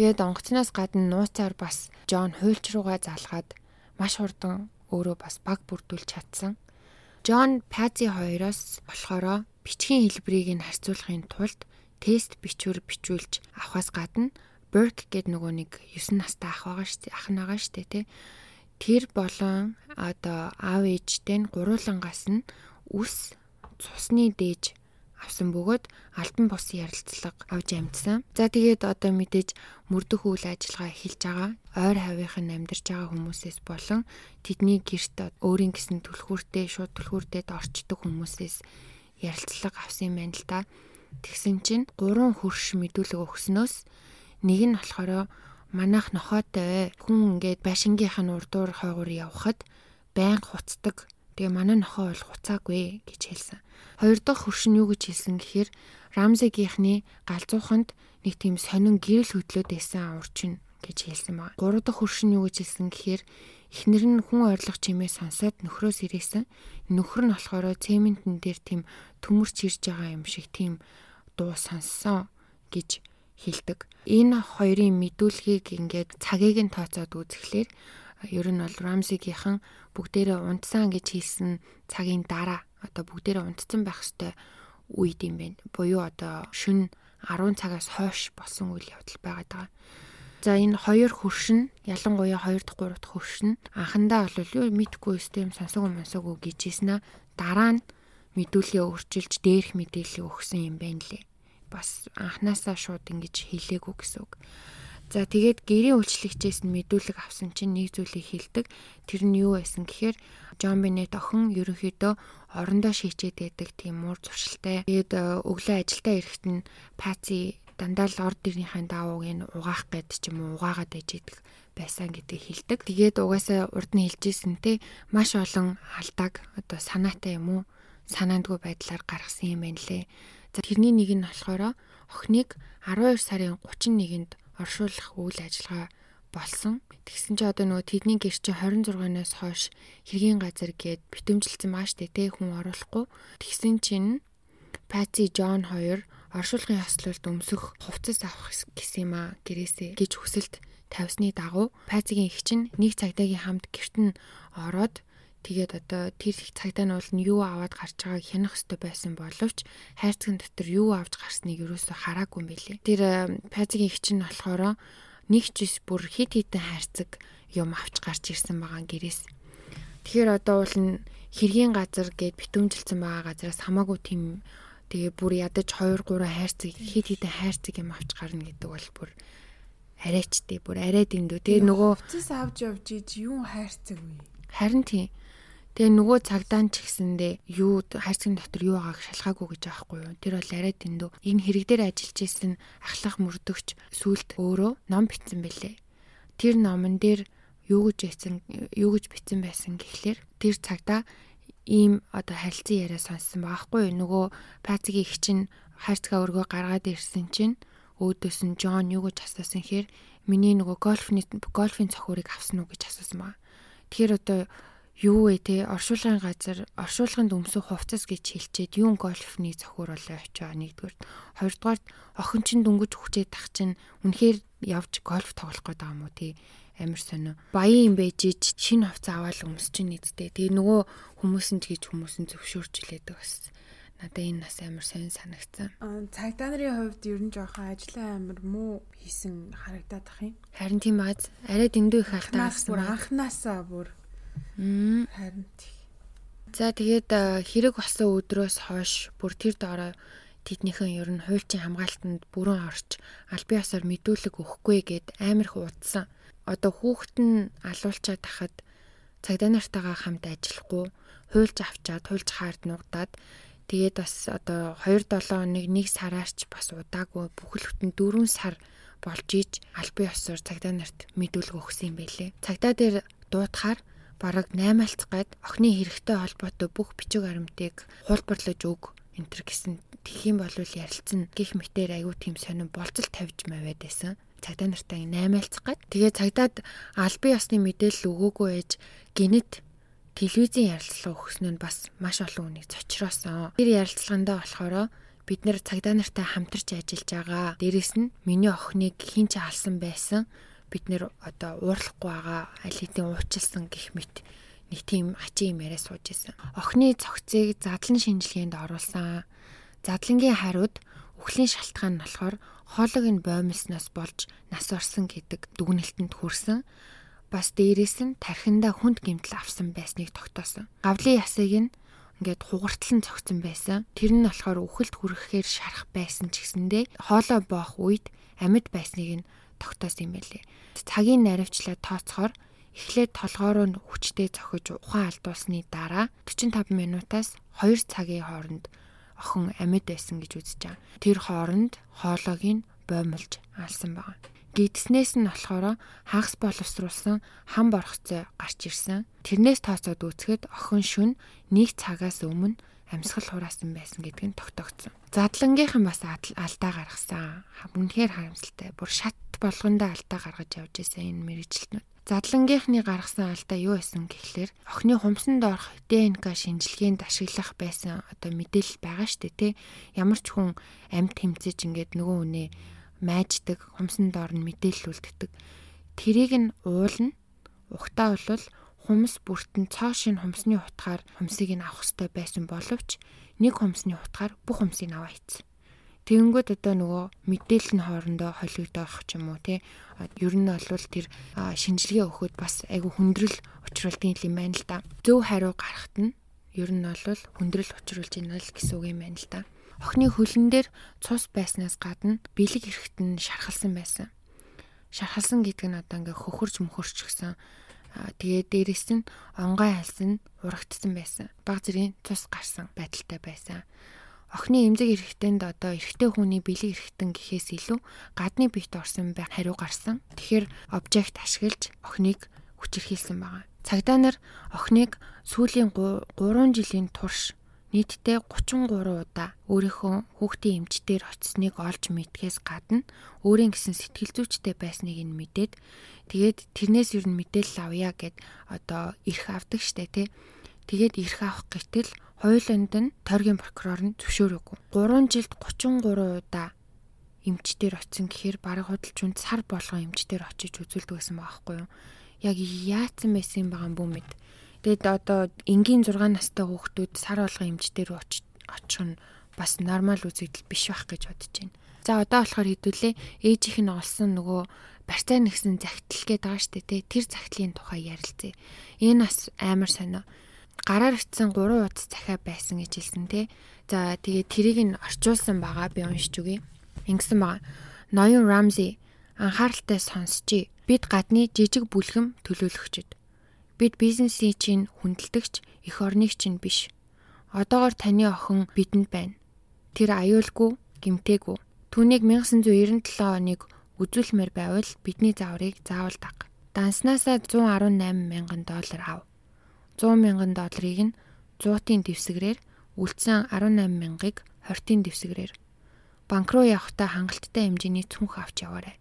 B: Тэгээд онгоцноос гадна нууцаар бас Джон хуульч руугаа залгаад маш хурдан өөрөө бас баг бүрдүүлж чадсан. Джон Пази хоёроос болохоро бичгийн хэлбэрийг нь харьцуулахын тулд тест бичвэр бичүүлж авахаас гадна Burke гэдэг нөгөө нэг 9 настай ах байгаа шүү дээ. Ах нь байгаа шүү дээ, тий. Тэр болон одоо аав ээжтэй нь гуруулангаас нь үс цусны дээж авсан бөгөөд альбан бус ярилцлага авч амжсан. За тэгээд одоо мэдээж мөрдөх үйл ажиллагаа эхэлж байгаа. Ойр хавийнхан амьдарч байгаа хүмүүсээс болон тэдний гэрт өөрийн гэсэн түлхүүртэй шууд түлхүүртэд орчдөг хүмүүсээс ярилцлага авсан юм байна л та. Тэгсэн чинь гурван хөрш мэдүүлэг өгснөөс Нэг нь болохоор манайх нохоотой хүн ингээд байшингийнх нь урдуур хойгоор явхад байн хуцдаг. Тэгээ манай нохоо бол хуцаагүй гэж хэлсэн. Хоёр дахь хөрш нь юу гэж хэлсэн гэхээр Рамзегийнхний галзууханд нэг тийм сонин гэрэл хөдлөөд байсан урчин гэж хэлсэн байна. Гурав дахь хөрш нь юу гэж хэлсэн гэхээр эхнэр нь хүн ойрлох чимээ сонсоод нөхрөөс ирээсэн. Нөхөр нь болохоор цементэн дээр тийм төмөрч ирж байгаа юм шиг тийм дуу сонссон гэж хилдэг. Энэ хоёрын мэдүүлгийг ингээд цагийг нь тооцоод үзэхлээр ер нь бол Рамсигийнхан бүгдээрээ унтсан гэж хэлсэн цагийн дараа одоо бүгдээрээ унтсан байх хэвээр үед юм байна. Буюу одоо шүн 10 цагаас хойш болсон үйл явдал байгаа. За энэ хоёр хөршин ялангуяа 2 дахь 3 дахь хөршин анхандаа бол юу мэдгүй систем сонсоогүй сонсоогүй гэж хэлсэн аа дараа нь мэдүүлгээ өөрчилж дээрх мэдээлэл өгсөн юм байна лээ бас анханасаа шууд ингэж хэлээгүй гэсэн үг. За тэгээд гэрийн үйлчлэгчээс нь мэдүүлэг авсан чинь нэг зүйлийг хэлдэг. Тэр нь юу байсан гэхээр Джон Бенет охин ерөнхийдөө орондоо шийчээд байдаг тийм уур зуршилтай. Тэгээд э, өглөө ажилдаа ирэхэд нь Паци дандаа л орд ирнийхэн даавууг нь угаах гэд ч юм уу угаагаад ээжэдэг байсан гэдгийг хэлдэг. Тэгээд угаасаа урд нь хэлжсэн те маш олон алдааг одоо санаатай юм уу санаандгүй байдлаар гаргасан юм байна лээ. За тэрний нэг нь болохоор охиныг 12 сарын 31-нд оршуулах үйл ажиллагаа болсон. Тэгсэн чи одоо нөгөө тэдний гэр чи 26-наас хойш хэргийн газар гээд битэмжилсэн маш тэ хүн оруулахгүй. Тэгсэн чинь Пати Джон хоёр оршуулгын хослолд өмсөх хувцас авах гэсэн юм а гэрээсээ гэж хүсэлт тавьсны дагуу Патигийн их чинь нэг цагдаагийн хамт гэрт нь ороод Тэгээд одоо тэр их цагдаа нь бол юу аваад гарч байгааг хянах хэрэгтэй байсан боловч хайрцагын дотор юу авч гарсныг ерөөсө хараагүй юм билий. Тэр Пазигийн их чинь болохоор нэг жис бүр хит хитэн хайрцаг юм авч гарч ирсэн байгаа гэрээс. Тэгэхээр одоо бол хэргийн газар гэд битүүмжилсэн байгаа газараас хамаагүй тийм тэгээ бүр ядаж 2 3 хайрцаг хит хитэн хайрцаг юм авч гарна гэдэг бол бүр арайчтэй бүр арай дэндүү. Тэгээ нөгөө
A: цэс авч явж иж юу хайрцаг вэ?
B: Харин тийм Тэгээ нөгөө цагдаа ч гэсэндээ юу хайрцагын дотор юу байгааг шалгаагүй гэж аахгүй юу. Тэр бол арай дэндүү. Энэ хэрэг дээр ажиллаж исэн ахлах мөрдөгч сүулт өөрөө ном бичсэн байлээ. Тэр номон дээр юу гэж бичсэн юу гэж бичсэн байсан гэхлээр тэр цагдаа ийм одоо харилцан яриа сонссон байхгүй юу. Нөгөө Пацигийн их чинь хайрцгаа өргөө гаргаад ирсэн чинь өөдөөс нь Джон юу гэж асуусан хэр миний нөгөө гольфны гольфын цохиурыг авсан уу гэж асуусан ба. Тэгэхээр одоо юу вэ те? Оршуулгын газар оршуулганд өмсөх хувцас гэж хэлчихэд юун гольфны зохиур болоо очоо нэгдүгээр хоёрдугаар охин чин дүнгэж хүчээ тах чин үнэхээр явж гольф тоглох гээд байгаа юм уу те? Амир сонио. Баян юм байж ич шинэ хувцас аваад өмсч нэгдтэй тэгээ нөгөө хүмүүс нь гэж хүмүүс нь зөвшөөрч илээдэг бас. Надад энэ нас амар сонь санагцсан.
A: Цагдаа нарын хувьд ер нь жоохон ажлаа амар муу хийсэн харагдаад ах юм.
B: Харин тийм аз арай дэндүү их алдаа.
A: Анхнаасаа бүр
B: Харин тий. За тэгээд хэрэг болсон өдрөөс хойш бүр тэр доороо тэднийхэн ер нь хуульчийн хамгаалтанд бүрэн орч албан ёсоор мэдүүлэг өгөхгүй гэд амар их удсан. Одоо хүүхэд нь алуулчаад тахад цагдаа нартайгаа хамт ажиллахгүй хуйлж авчаад хуйлж хаард нугдаад тэгээд бас одоо 2 7 хоног нэг сараарч бас удаагүй бүхэл бүтэн 4 сар болж иж албан ёсоор цагдаа нарт мэдүүлэг өгсөн юм байлээ. Цагдаа дээр дуутахаар бараг 8 алцах гээд охины хэрэгтэй холбоотой бүх бичиг баримтыг хуулбарлаж өг энтер гэсэн тхиим болвол ярилцсан гих мэтэр аягүй тийм сонин болцол тавьж маваад байсан цагдаа нартай 8 айлцах гээд тэгээ цагдаад албан ёсны мэдээлэл өгөөгүй ээж гинэт телевизийн ярилцлага өгсөн нь бас маш олон хүнийг цочроосон. Тэр ярилцлагандаа болохоор бид нэр цагдаа нартай хамтарч ажиллаж байгаа. Дээрэс нь миний охиныг хин ч алсан байсан. Бид нэр одоо уурлахгүй байгаа аль хэдийн уучлсан гих мэт нэг тийм ачийн юм яриа сууж исэн. Охины цогцыг задлан шинжилгээнд оруулсан. Задлангийн хариуд үхлийн шалтгаан нь болохоор хоолойг нь боомлсноос болж нас орсон гэдэг дүгнэлтэнд хүрсэн. Бас дээрээс нь тархиндаа хүнд гэмтэл авсан байсныг тогтоосон. Гавлын ясыг нь ингээд хугарталан цогцсон байсан. Тэр нь болохоор үхэлд хүрэхээр шарах байсан ч гэсэндээ хоолой боох үед амьд байсныг нь тогтоосон юм байлээ. Цагийн наривчлаа тооцохоор эхлээд толгоороо хүчтэй цохиж ухаан алдуулсны дараа 45 минутаас 2 цагийн хооронд охин амьд байсан гэж үзэж байгаа. Тэр хооронд хоолойг нь боомлж алсан байна. Гидснээс нь болохоор хагас боловсруулсан хам борхоцоо гарч ирсэн. Тэрнээс тооцоод үзэхэд охин шүн нэг цагаас өмнө амьсгал хураасан байсан гэдг нь тогтогдсон. Задлангийнхан бас алдаа гаргасан. Үнэхээр харамсалтай. Бүр шат болгондоо алдаа гаргаж явж байсан энэ мэрэгчлэтнүүд. Задлангийнхны гаргасан алдаа юу байсан гэхлээр охины хумсанд орох ДНК шинжилгээнд ашиглах байсан одоо мэдээлэл байгаа шүү дээ тий. Ямар ч хүн амьд тэмцэж ингээд нөгөө үнэ майждаг хумсанд орно мэдээлэл үлддэг. Тэрийг нь уулна. Ухтаа бол хумс бүртэн цоо шин хумсны утгаар хумсыг нь авах хэрэгтэй байсан боловч нэг хумсны утгаар бүх хумсыг аваа ийцсэн. Тэгэнгүүт одоо нөгөө мэдээлэл нь хоорондоо холигдох ч юм уу тий. Ер нь бол тэр шинжилгээ өгөхөд бас айгүй хүндрэл учруулдаг юм байна л да. Зөв хариу гарахт нь ер нь бол хүндрэл учруулж байна л гэсэн үг юм байна л да. Охны хөлн дээр цус байснаас гадна бэлэг эрэхт нь шархалсан байсан. Шархалсан гэдэг нь одоо ингээ хөхөрч мөхөрч гсэн тэгээ дээрэс нь онгой альсан урагдсан байсан. Баг зэргийн цус гарсан байдалтай байсан охины эмзэг эрэгтэнд одоо эрэгтэй хүний бэлэг эрэгтэн гэхээс илүү гадны биет орсон байх хариу гарсан. Тэгэхээр обжект ашиглаж охиныг хүчирхийлсэн байгаа. Цагдаа нар охиныг сүүлийн 3 жилийн турш нийтдээ 33 удаа өөрийнхөө хүүхдийн эмчтэр очисныг олж мэдгээс гадна өөрийн гэсэн сэтгэл зүйчтэй байсныг нь мэдээд тэгээд тэрнээс юу мэдээлэл авъя гэд одоо ирэх авдаг штэ тий. Тэгээд ирэх авах гэтэл Хойлонд нь тойргийн прокурор нь зөвшөөрөөгүй. 3 жилд 33 удаа эмчтэр очисон гэхээр бараг худалч үнд сар болгон эмчтэр очиж үзүүлдэг байгаа байхгүй юу? Яг яатсан байсан юм байгаа юм мэд. Тэгэд одоо энгийн 6 настай хүүхдүүд сар болгон эмчтэр очих нь бас нормал үзэгдэл биш байх гэж бодож байна. За одоо болохоор хэдүүлээ ээжийнх нь олсон нөгөө барьцаа нэгсэн загтал гээд байгаа шүү дээ. Тэр загтлын тухай ярилцъя. Энэ бас амар сонио гараар ичсэн 3 удас захиа байсан гэж хэлсэн те. За тэгээд тэрийг нь орчуулсан байгаа би уншиж үгүй. Ингэсэн байгаа. Ноён Рамзи анхааралтай сонсчий. Бид гадны жижиг бүлгэм төлөөлөгчд. Бид бизнесийн чинь хүндэлдэгч эх орныг чинь биш. Одоогор таны охин бидэнд байна. Тэр аюулгүй, гимтээгүй. Түүнийг 1997 оныг үзүүлмээр байвал бидний зааврыг заавал даг. Данснасаа 118 мянган доллар ав. 100 мянган долларыг нь 100-ын дэвсгэрээр үлдсэн 18 мянгаыг 20-ын дэвсгэрээр банк руу явахдаа хангалттай хэмжээний цүнх авч яваарай.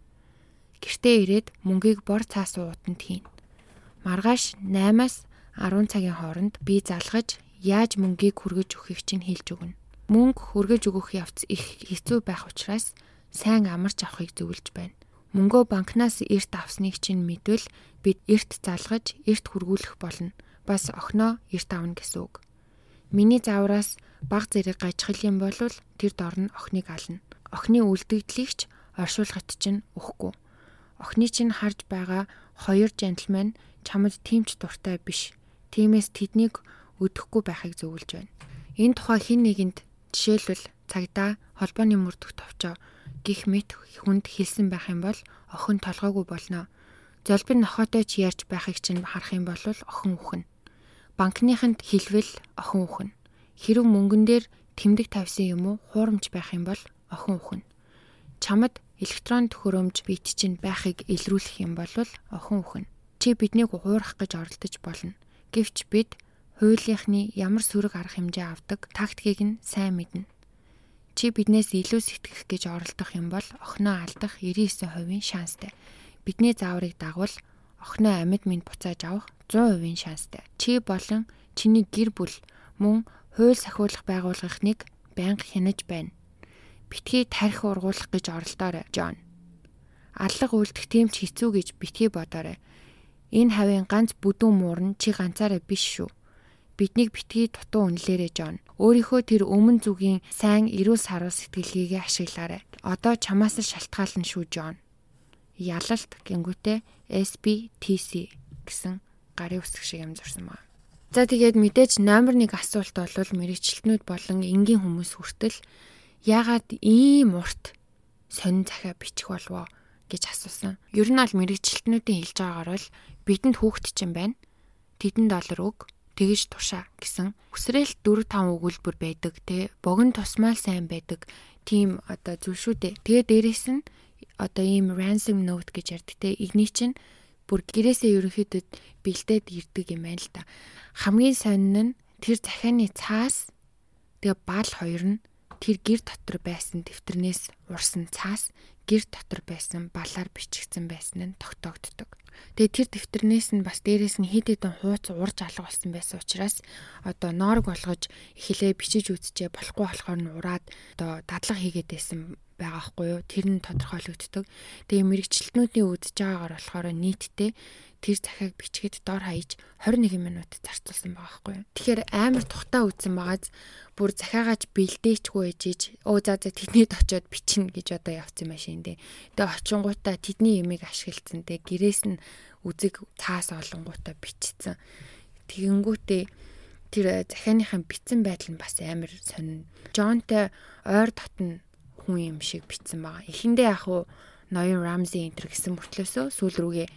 B: Гэртээ ирээд мөнгийг бор цаас уутанд хийн. Маргааш 8-аас 10 цагийн хооронд би залгаж яаж мөнгийг хүргэж өгөхийг чинь хэлж өгнө. Мөнгө хүргэж өгөх явц их хэцүү байх учраас сайн амарч авахыг зөвлөж байна. Мөнгөө банкнаас эрт авсныг чинь мэдвэл бид эрт залгаж эрт хүргүүлэх болно бас охиноо эрт авна гэсэн үг. Миний заавраас баг зэрэг гажхал юм бол тэр дор нь охиныг ална. Охины үлдэгдлийг ч оршуулгад чинь өгөхгүй. Охины чинь харж байгаа хоёр джентльмен чамд тимч дуртай биш. Тиймээс тэднийг өдөхгүй байхыг зөвлөж байна. Энэ тухай хин нэгэнд жишээлбэл цагдаа холбооны мөрдөх товчоо гих мэт хүнд хэлсэн байх юм бол охин толгойгүй болно. Золбин нохотой ч ярьж байхыг чинь харах юм бол охин үхэн. Банкныханд хэлвэл охин үхэн. Хэрэг мөнгөн дээр тэмдэг тавьсан юм уу хуурамч байх юм бол охин үхэн. Чамд электрон төхөөрөмж бит чинь байхыг илрүүлэх юм бол охин үхэн. Чи биднийг хуурах гэж оролдож болно. Гэвч бид хуулийнхны ямар сөрөг арга хэмжээ авдаг тактикийг нь сайн мэднэ. Чи биднээс илүү сэтгэх гэж оролдох юм бол охиноо алдах 99% шанстай. Бидний зааврыг дагвал охиноо амьд минь буцааж авах 100% шанстай. Чи болон чиний гэр бүл мөн хууль сахиулах байгууллагыг байнга хянаж байна. Битгий тарих ургуулах гэж оролдоорой, Джон. Аллах үлдэх тийм ч хэцүү гэж битгий бодоорой. Энэ хавийн ганц бүдүүн муурн чи ганцаараа биш шүү биднийг битгий дутуу үнэлээрэй Жон. Өөрийнхөө тэр өмнө зүгийн сайн эрүүл сарвал сэтгэлгээгээ ашиглаарай. Одоо чамаас л шалтгаална шүү Жон. Ялалт гингүүтээ SBTC гэсэн гарын үсэг шиг юм зурсан байна. За тэгээд мэдээж номер 1 асуулт бол мэрэгчлэтнүүд болон энгийн хүмүүс хүртэл яагаад ийм урт сонин захиа бичих болвоо гэж асуусан. Ер нь аль мэрэгчлэтнүүдийн хэлж байгаагаар бол бидэнд хүүхэд чинь байна. Тэдэн доллар өг тэгж тушаа гэсэн үсрээл 4 5 өгүүлбэр байдаг те богино тусмал сайн байдаг тийм одоо зүйл шүү дээ. Тэгээ дээрэс нь одоо ийм ransom note гэж ярьдаг те игний чинь бүр гэрээсээ ерөнхийдөө бэлдээд ирдэг юм байна л да. Хамгийн сонин нь тэр захианы цаас тэгээ бал хоёр нь тэр гэр дотор байсан дэвтэрнээс урсан цаас гэр дотор байсан балаар бичигдсэн байсан нь тогтоогддог. Тэгээ тэр дэвтэрнээс нь бас дээрээс нь хэд хэдэн хууц урж алга болсон байсан учраас одоо ноорог болгож эхлээ бичиж үзчихээ болохгүй болохоор нь ураад одоо дадлага хийгээд байсан байгаа хгүй юу тэр нь тодорхойлогддог. Тэгээ мэрэгчлэтнүүдийн үдж байгаагаар болохоор нийтдээ тэр захиаг бичгээд дор хаяж 21 минут зарцуулсан байгаа хгүй юу. Тэгэхээр амар тухтаа үтсэн байгааз бүр захиагаач бэлдээчгүй ээжиж өө за за тэднийд очиод бичнэ гэж одоо явцсан машин дээ. Тэгээ очингуудаа тэдний ямиг ашиглацсан дээ. Гэрээс нь үзэг цаас олонгуудаа бичсэн. Тэгэнгүүтээ тэр захианыхаа битсэн байдал нь бас амар сонин. Джонтой ойр дотн хүн юм шиг битсэн байгаа. Эхэндээ яг уу ноён Рамзи энтер гэсэн мөртлөөсөө сүүл рүүгээ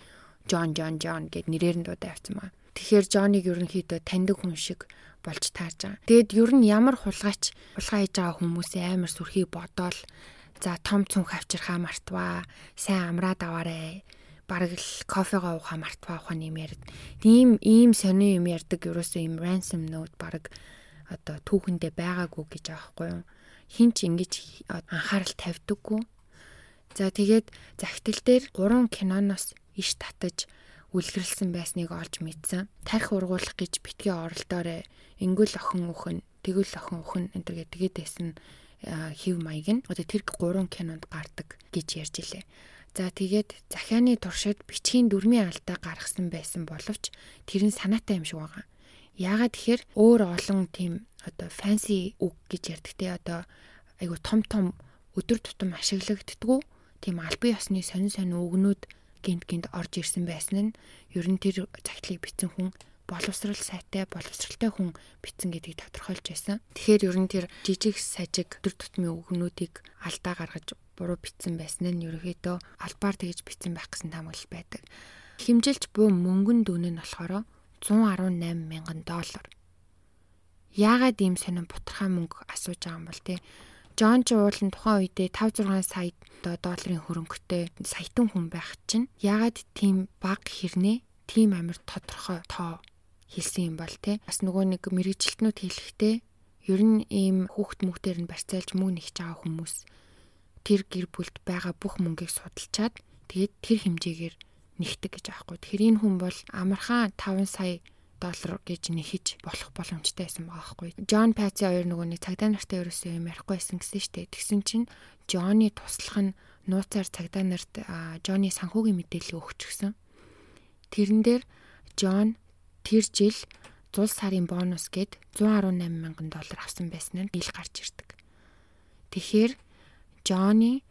B: Джон Джон Джон гэд нэрээр нь дуудаа явцсан байна. Тэгэхээр Джоныг ерөнхийдөө таньдаг хүн шиг болж таарж байгаа. Тэгэд ер нь ямар хулгайч хулгай хийж байгаа хүмүүсээ амар сүрхий бодоол за том цүнх авчирхаа мартваа сайн амраад аваарэ бараг л кофегаа уухаа мартваа ухаан юм яриад тийм ийм сони юм ярьдаг ерөөсөө ийм ransom note бараг одоо түүхэндээ байгаагүй гэж аахгүй юу хин ч ингэж анхаарал тавьдаггүй. За тэгээд захидал дээр 3 киноноос иш татаж үлгэрлсэн байсныг олж мэдсэн. Тарих ургуулах гэж битгий оролдоорой. Ингүүл охин өхөн, тэгвэл охин өхөн энэ тэгээд байсан хев маяг нь одоо тэр 3 кинонд гардаг гэж ярьж илээ. За тэгээд захианы туршид бичгийн дөрмийн алдаа гаргасан байсан боловч тэр нь санаатай юм шиг байгаа. Яагаад тэгэхээр өөр олон тийм одоо fancy үг гэж ярьдаг те одоо айгу том том өдөр тутам ашиглагддгүү тийм албан ёсны сонин сонин үгнүүд гинт гинт орж ирсэн байсан нь ер нь тэр цагтлыг бичсэн хүн боловсрал сайтай боловсралтай хүн бичсэн гэдгийг тодорхойлж байсан. Тэгэхээр ер нь тэр жижиг сажиг өдөр тутмын үгнүүдийг алдаа гаргаж буруу бичсэн байсан нь ерөөхдөө албаар тэгж бичсэн байх гэсэн таамаглал байдаг. Химжилж буй мөнгөн дүн нь болохоор 118 мянган доллар. Яагаад ийм сонин бутархай мөнгө асууж байгаа юм бол те Жон ч уулын тухайн үедээ 5 6 сая долларын хөрөнгөтэй саятан хүн байх чинь яагаад тийм баг хэрнээ тийм амар тодорхой тоо хэлсэн юм бол те бас нөгөө нэг мэрэгжилтнүүд хэлэхдээ ер нь ийм хүүхд мөхтөр нь барьцаалж мөнгө нэгж байгаа хүмүүс тэр гэр бүлд байгаа бүх мөнгийг судалчаад тэгээд тэр хэмжээгээр нэгтэг гэж аахгүй. Тэгэхээр энэ хүн бол амархан 5 сая доллар гэж нэхэж болох боломжтой байсан байгаа байхгүй. Джон Паци хоёр нөгөө нэг цагдаа нартай ерөөсөө юм ярихгүй байсан гэсэн штэ. Тэгсэн чинь Джонny туслах нь нууцаар цагдаа нарт Джонny санхүүгийн мэдээлэл өгчихсөн. Тэрэн дээр Джон тэр жил зул сарын бонус гээд 118 мянган доллар авсан байсан нь ил гарч ирдэг. Тэгэхээр Джонny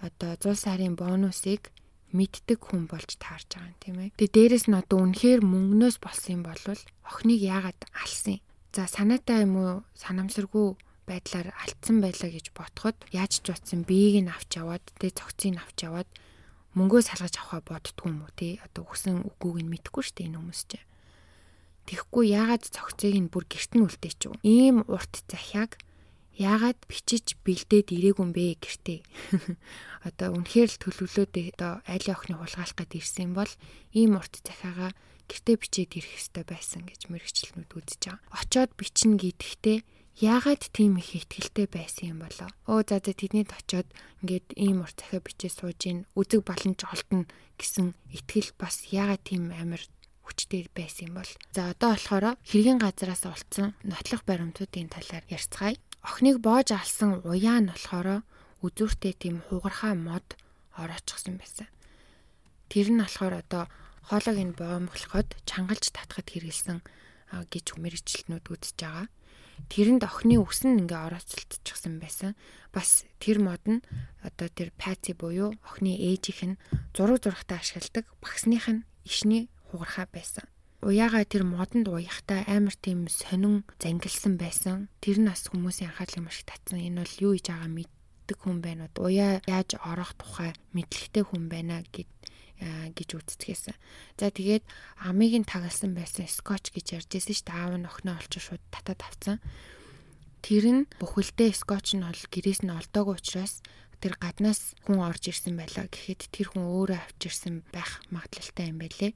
B: одоо зул сарын бонусыг мэддэг хүн болж таарж байгаа юм тийм ээ. Тэгээ дээрэс нь одоо үнэхээр мөнгнөөс болсон юм бол охиныг яагаад алсан юм? За санаатай юм уу санамсаргүй байдлаар алдсан байлаа гэж ботход яаж ч утсан биеийг нь авч яваад тэгээ цогцыг нь авч яваад мөнгөө салгаж авахаа боддгоо юм уу тий одоо өгсөн үгүйг нь мэдэхгүй шүү дээ энэ хүмүүс чинь Тэгэхгүй яагаад цогцыг нь бүр гэрт нь үлдээч үү? Ийм урт захиаг яагаад бичиж бэлдээд ирээгүй юм бэ гэртээ. Одоо үнэхээр л төлөвлөөд одоо айлын охины хулгайлах гэд ирсэн бол ийм урт захиагаа гэртээ бичээд ирэх ёстой байсан гэж мэрэгчлэнүүд үзэж байгаа. Очоод бичнэ гэдэгтээ яагаад тийм их ихтгэлтэй байсан юм болоо. Оо за за тэднийд очоод ингээд ийм урт захиа бичиж сууж ийн үзэг боломж олдно гэсэн итгэл бас яагаад тийм амар хүчтэй байсан юм бол. За одоо болохоор хэргийн газараас олцсон нотлох баримтуудын талаар ярьцгаая. Охиныг боож алсан уяа нь болохоор үзүүртэй тийм хугархаа мод ороочихсон байсан. Тэр нь болохоор одоо хоолойг нь боомглоход чангалж татхад хэрэгэлсэн гэж мэрэгчлэнүүд үзэж байгаа. Тэрэнд охины үс нь ингээ орооцолтчихсан байсан. Бас тэр мод нь одоо тэр паци буюу охины ээжийнх нь зураг зурагтаа ашигладаг багсных нь ишний хугархаа байсан. Уяагаа тэр модонд уяхтай амар тийм сонин зангилсан байсан. Тэр нь бас хүмүүсийн анхаарлыг маш их татсан. Энэ бол юу хийж байгаа мэддэг хүн байна уу? Уяа яаж орох тухай мэдлэгтэй хүн байна гэд гэж үздэгсэн. За тэгээд амийг нь тагалсан байсан скотч гэж ярьжсэн шүү дээ. Аав нь охиноо олж шууд татаад авцсан. Тэр нь бүхэлдээ скотч нь бол гэрээс нь олдоогүй учраас тэр гаднаас хүн орж ирсэн байлаа гэхэд тэр хүн өөрөө авч ирсэн байх магадлалтай юм байлээ.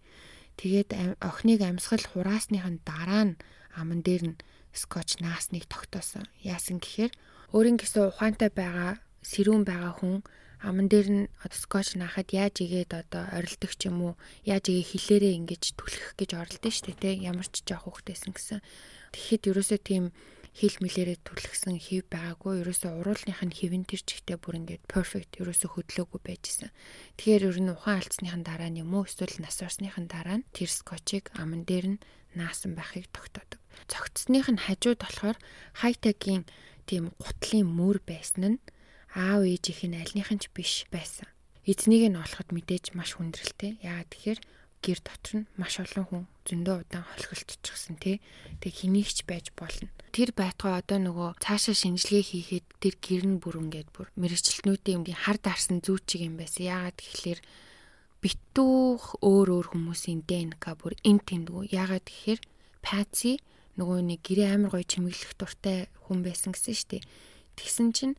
B: Тэгээд охиныг амьсгал хураасныхын дараа нь аман дээр нь скотч наасныг тогтоосон. Яасан гэхээр өөрийн гэсэн ухаантай байгаа сэрүүн байгаа хүн аман дээр нь скотч наахад яаж игээд одоо орилдог ч юм уу яаж игээ хилээрээ ингэж түлхэх гэж оролдсон шүү дээ ямар ч жоох хөхтэйсэн гэсэн. Тэгэхэд ерөөсөө тийм хил мэлээрээ түлхсэн хив байгаагүй ерөөсөө уруулных нь хивэн тэр чигтээ бүр ингээд perfect ерөөсөө хөдлөөгүй байжсэн. Тэгэхээр ер нь ухаан алдсныхан дараа нь юм уу эсвэл нас орсныхан дараа нь тэр скотчийг аман дээр нь наасан байхыг тогтоодог. Цогцсных нь хажууд болохоор хайтегийн тийм гутлын мөр байсан нь аав ээжийнх нь альнийх нь ч биш байсан. Эзнийг нь олоход мэдээж маш хүндрэлтэй. Яагаад тэгэхээр гэр дотор нь маш олон хүн зөндөө удаан холхилчихсан тий. Тэг хэнийгч байж болно. Тэр байтугай одоо нөгөө цаашаа шинжилгээ хийхэд тэр гэр нь бүр ингээд бүр мэрэгчлэтнүүдийн юм хар дарсан зүүчиг юм байсан. Яагаад гэхэлэр битүүх өөр өөр хүмүүсийн ДНК бүр эн тэндгүү. Яагаад гэхээр Паци нөгөө нэг гэрээ амар гоё чимэглэх дуртай хүн байсан гэсэн штеп. Тэгсэн чинь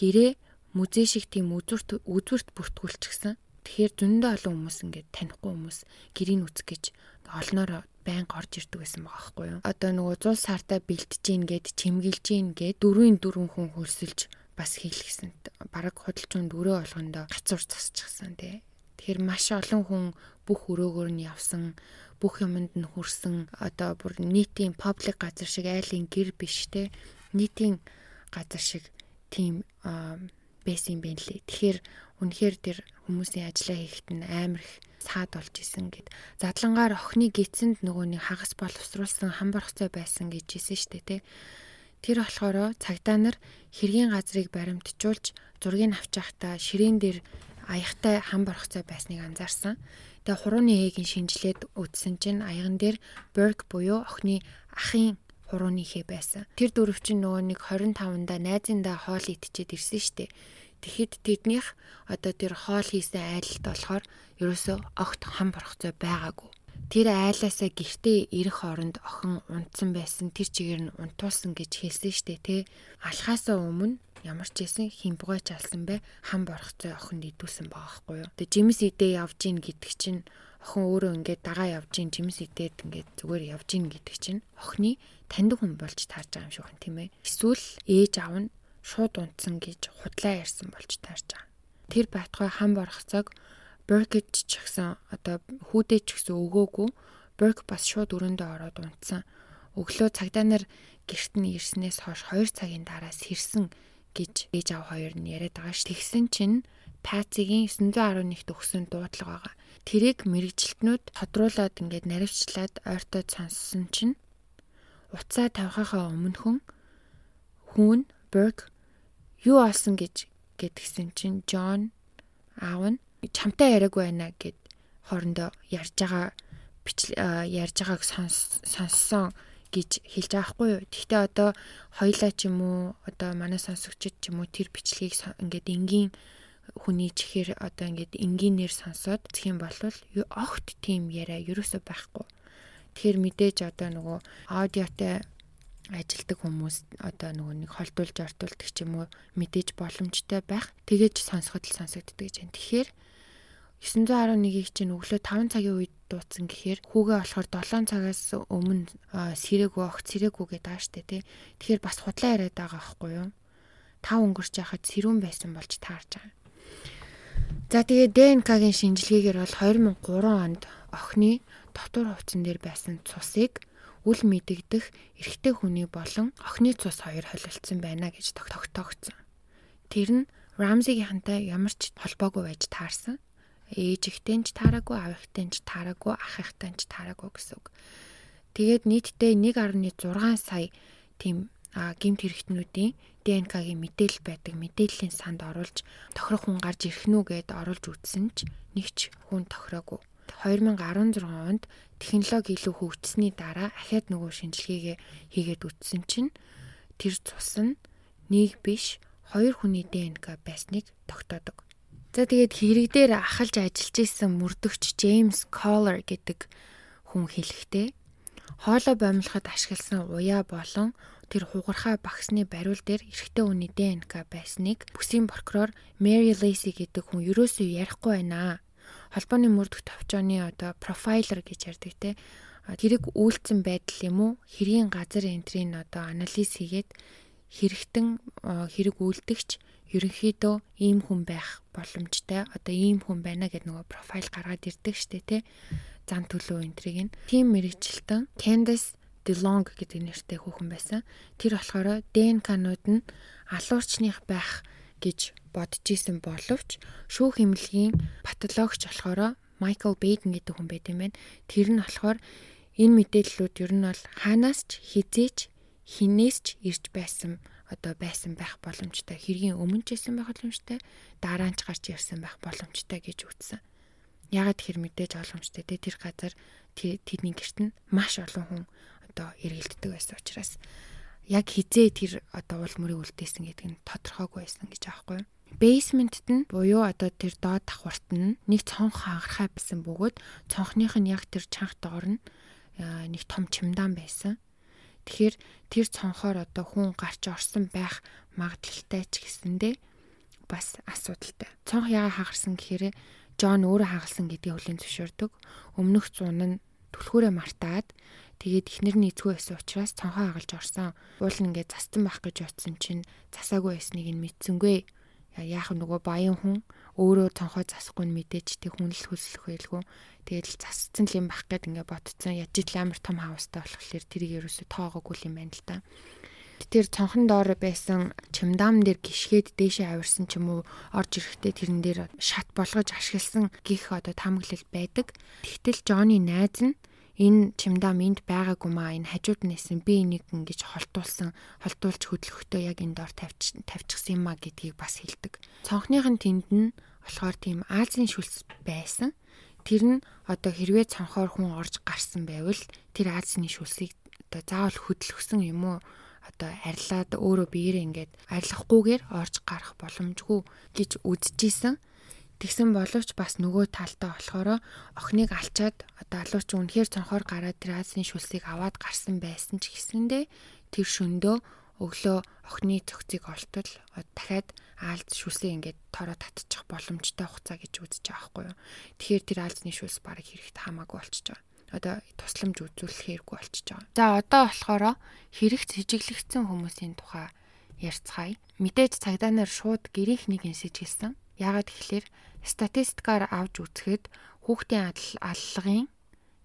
B: гэрээ музей шиг тийм үзүрт үзүрт бүртгүүлчихсэн Тэгэхээр зөндөө олон хүмүүс ингээд танихгүй хүмүүс гэрийг үцэх гэж олноор байнга орж ирдэг байсан байгаа байхгүй юу. Одоо нөгөө 100 сартаа бэлтэж гин гэд чимгэлж гин гэд дөрвийн дөрвөн хүн хөрсөлж бас хийлгэсэн. Бараг худалчуун дөрөө болгондоо гацуур засчихсан тий. Тэгэхээр маш олон хүн бүх өрөөгөөр нь явсан бүх юмд нь хүрсэн одоо бүр нийтийн паблик газар шиг айлын гэр биш те нийтийн газар шиг тийм байсан юм байна лээ. Тэгэхээр үнэхээр тэр хүмүүсийн ажиллаа хийхэд нь амар их саад болж исэн гэд. Задлангаар охины гидсэнд нөгөө нэг хагас боловсруулсан хамбархцай байсан гэж хэлсэн дээ, тэ. Тэр болохоор цагдаа нар хэргийн газрыг баримтжуулж зургийг авч явахдаа ширээн дээр аягтай хамбархцай байсныг анзаарсан. Тэгээ хурууны ээгийн шинжилээд үзсэн чинь аяган дээр Берг буюу охины ахын хурууны хээ байсан. Тэр дөрөв чинь нөгөө нэг 25-нда найзындаа хоол идчихэд ирсэн штэ. Тэгэхэд тэднийх одоо тэр хоол хийсэн айлт болохоор ерөөсөө огт хам борхцоо байгаагүй. Тэр айлаасаа гэртээ ирэх оронд охин унтсан байсан тэр чигээр нь унтуулсан гэж хэлсэн штэ тий. Алхаасаа өмнө ямар ч байсан химбгойч алсан бай хам борхцоо охинд идүүлсэн байгаа байхгүй юу. Тэгээ жимс идээ явж гин гэдэг чинь охин өөрөө ингээд дагаа явж гин жимс идээд ингээд зүгээр явж гин гэдэг чинь охины таньд хүн болж таарж байгаа юм шиг байна тийм ээ. Эсвэл ээж аав нь шууд унтсан гэж худлаа ярьсан болж таарж байгаа. Тэр байтугай хам борох цаг Беркет ч гэсэн одоо хүүдээ ч гэсэн өгөөгүй Берк бас шууд өрөөндөө ороод унтсан. Өглөө цагдаа нар гэрт нь ирснээс хойш 2 цагийн дараа сэрсэн гэж ээж аав хоёр нь яриад байгаа ш. Тэгсэн чинь Пацигийн 911-т өгсөн дуудлага байгаа. Тэрийг мэрэгжилтнүүд тодруулаад ингээд наривчлаад ойртоо сонссон чинь уцаа тавихаахаа өмнөхөн хүүн Берк юу олсон гэж гэдгсэн чинь Джон аав нь чамтай яриаггүй байна гэд хоорондоо ярьж байгаа ярьж байгааг сонссон гэж хэлж байгаа хгүй юу. Гэхдээ одоо хоёлаа ч юм уу одоо манай сонсогчд ч юм уу тэр бичлэгийг ингээд энгийн хүний чихээр одоо ингээд энгийнээр сонсоод зэх юм бол огт тийм яриа ерөөсөө байхгүй. Тэгэхээр мэдээж одоо нөгөө аудиотой ажилдаг хүмүүс одоо нөгөө нэг холдуулж ортуулдаг ч юм уу мэдээж боломжтой байх. Тэгэж сонсоход л сонсогддог гэж байна. Тэгэхээр 911-ийг чинь өглөө 5 цагийн үед дууцсан гэхээр хүүгээ болохоор 7 цагаас өмнө сэрээгүй огт сэрээгүй гэдэг байгаа штэ тий. Тэгэхээр бас худлаа яриад байгаа байхгүй юу? 5 өнгөрч яхад сэрүүн байсан болж таарч байгаа. За тэгээ ДНК-гийн шинжилгээгээр бол 2003 онд охины дотор хувцсан дээр байсан цусыг үл мэдэгдэх эрэгтэй хүний болон охины цус хоёр холилдсон байна гэж тогтоогдсон. Тэр нь Рамзигийнхантай ямар ч холбоогүй байж таарсан ээж ихтэй ч таараагүй, аав ихтэй ч таараагүй, ах ихтэй ч таараагүй гэсэн үг. Тэгээд нийтдээ 1.6 сая тийм гимт хэрэгтнүүдийн ДНК-гийн мэдээлэл байдаг мэдээллийн санд оруулж тохирох хүн гарч ирэх нү гэд оруулж үзсэн ч нэг ч хүн тохироогүй. 2016 онд технологи илүү хөгжсөний дараа ахаад нөгөө шинжилгээгээ хийгээд үзсэн чинь тэр цус нь нэг биш хоёр хүний ДНК байсныг тогтоодог. За тэгээд хэрэг дээр ахалж ажиллаж исэн мөрдөгч Джеймс Collar гэдэг хүн хэлэхдээ хоолой бомлоход ашигласан уяа болон тэр хугархаа багсны бариул дээр эрэгтэй хүний ДНК байсныг бүсийн прокурор Mary Lacey гэдэг хүн ерөөсөө ярихгүй байна. Холбооны мөрдөх товчооны одоо профайлер гэж ярьдаг те. Тэрэг үйлцэн байдал юм уу? Хэргийн газар энтрийн одоо анализ хийгээд хэрэгтэн хэрэг үйлдэгч ерөнхийдөө ийм хүн байх боломжтой. Одоо ийм хүн байна гэдэг нөгөө профайл гаргаад ирдэг штэ тий. Зам төлөө энтриг нь. Тим мэрэгчлэн Candace DeLong гэдэг нэртэй хүүхэн байсан. Тэр болохоор ДНК-нууд нь алуурчных байх гэж бодож исэн боловч шүүх хэмнэлгийн патологч болохоор Michael Baden гэдэг хүн байт юм байна. Тэр нь болохоор энэ мэдээллүүд ер нь бол хаанаас ч хизээч хинээс ч ирж байсан одоо байсан байх боломжтой хэргийн өмнө ч байсан байх боломжтой дараа нь ч гарч ирсэн байх боломжтой гэж үзсэн. Ягаад тэр мэдээж ойлгомжтой те тэр газар тэрний герт нь маш олон хүн одоо эргэлддэг байсан учраас яг хизээ тэр одоо уул мөрийг үлдээсэн гэдэг нь тодорхойгүй байсан гэж аахгүй юу? Basement нь буюу одоо тэр доод давхарт нь нэг цонх хангархай байсан бөгөөд цонхных нь яг тэр чанх доор нь нэг том чимдаан байсан. Тэгэхээр тэр цонхоор одоо хүн гарч орсон байх магадлалтай ч гэсэндээ бас асуудалтай. Цонх яагаад хагарсан гэхээр Джон өөрөө хагалсан гэдгийг хүлээн зөвшөөрдөг. Өмнөх зун нь түлхүүрээ мартаад тэгээд ихнэр нь эцгүй байсан учраас цонхоо хагалж орсон. Уул нь ингээд застан байх гэж утсан чинь засаагүй байсныг нь мэдсэнгүй яах нөгөө баян хүн өөрөө цонхоо засахгүй нь мэдээж тэг хүн л хүслэх байлгүй. Тэгэл засцсан л юм бах гэд ингээ ботцсон. Яж ил амар том хавстай болохоор тэрийг ерөөсө тоогоогүй юм байна л да. Тэр цонхон доор байсан чимдам дээр гიშгээд дээшээ авирсан ч юм уу орж ирэхдээ тэрэн дээр шат болгож ашигласан гих одоо таамаглал байдаг. Тэгтэл Джонни найз нь энэ чимдам энд байгаагүй маа энэ хажууд нэсэн би энийг ингэж холтуулсан холтуулж хөдлөхтөө яг энэ доор тавьч тавьчихсан юм а гэдгийг бас хэлдэг. Цонхныхын тэнд нь болохоор тийм Азийн шүлс байсан. Тэр нь одоо хэрвээ цонхоор хүн орж гарсан байвал тэр Азийн шүлсийг одоо заавал хөдлөхсөн юм уу? одоо арилаад өөрөө биеэрээ ингээд арилахгүйгээр орж гарах боломжгүй гэж үзчихсэн. Тэгсэн боловч бас нөгөө талдаа болохоор охиныг алчаад одоо алууч үнэхээр цонхоор гараад Азийн шүлсийг аваад гарсан байсан ч гэсэндээ тэр шөндөө өглөө охины цогцыг олтол дахиад аалз шүлсээ ингээд тороо татчих боломжтой хугацаа гэж үзэж байгаа байхгүй юу. Тэгэхээр тэр аалзны шүлс баг хэрэгт хамаагүй болчихж байгаа. Одоо тусламж үзүүлэх хэрэггүй болчихж байгаа. За одоо болохоор хэрэгт сэжиглэгдсэн хүмүүсийн тухай ярьцгаая. Мэдээж цагдаа нар шууд гэрийнх нэг инсэж хэлсэн. Яагаад тэгэхээр статистикаар авч үзэхэд хүүхдийн аллагын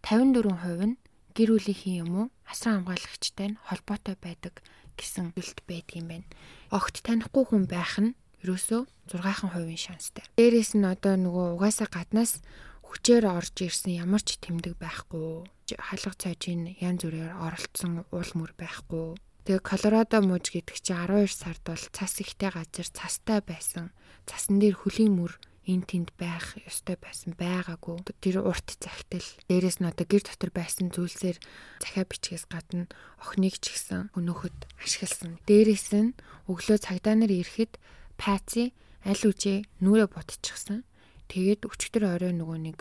B: 54% нь гэр бүлийнхээ юм уу асран хамгаалагчтай нь холбоотой байдаг гэсэн зүйлт байдаг юм байна. Огт танихгүй хүн байх нь ерөөсөө 6хан хувийн шанстай. Дээрээс нь одоо нөгөө угаасаа гаднаас хүчээр орж ирсэн ямар ч тэмдэг байхгүй. Халах цайжийн янз бүрээр оролцсон уул мөр байхгүй. Тэгээ Колорадо мужи гэдэг чинь 12 сард бол цас ихтэй газар цастай байсан. Цасан дээр хөлийн мөр эн тэнд байх ёстой байсан байгаагүй. Тэр урт захидал дээрэс нь одоо гэр дотор байсан зүйлсээр захиа бичгээс гадна охиныг ч гэсэн өнөөхөд ашигласан. Дээрэс нь өглөө цагдаа нар ирэхэд Паци аль үжээ нүрэ ботчихсан. Тэгээд өчтөр орой нөгөө нэг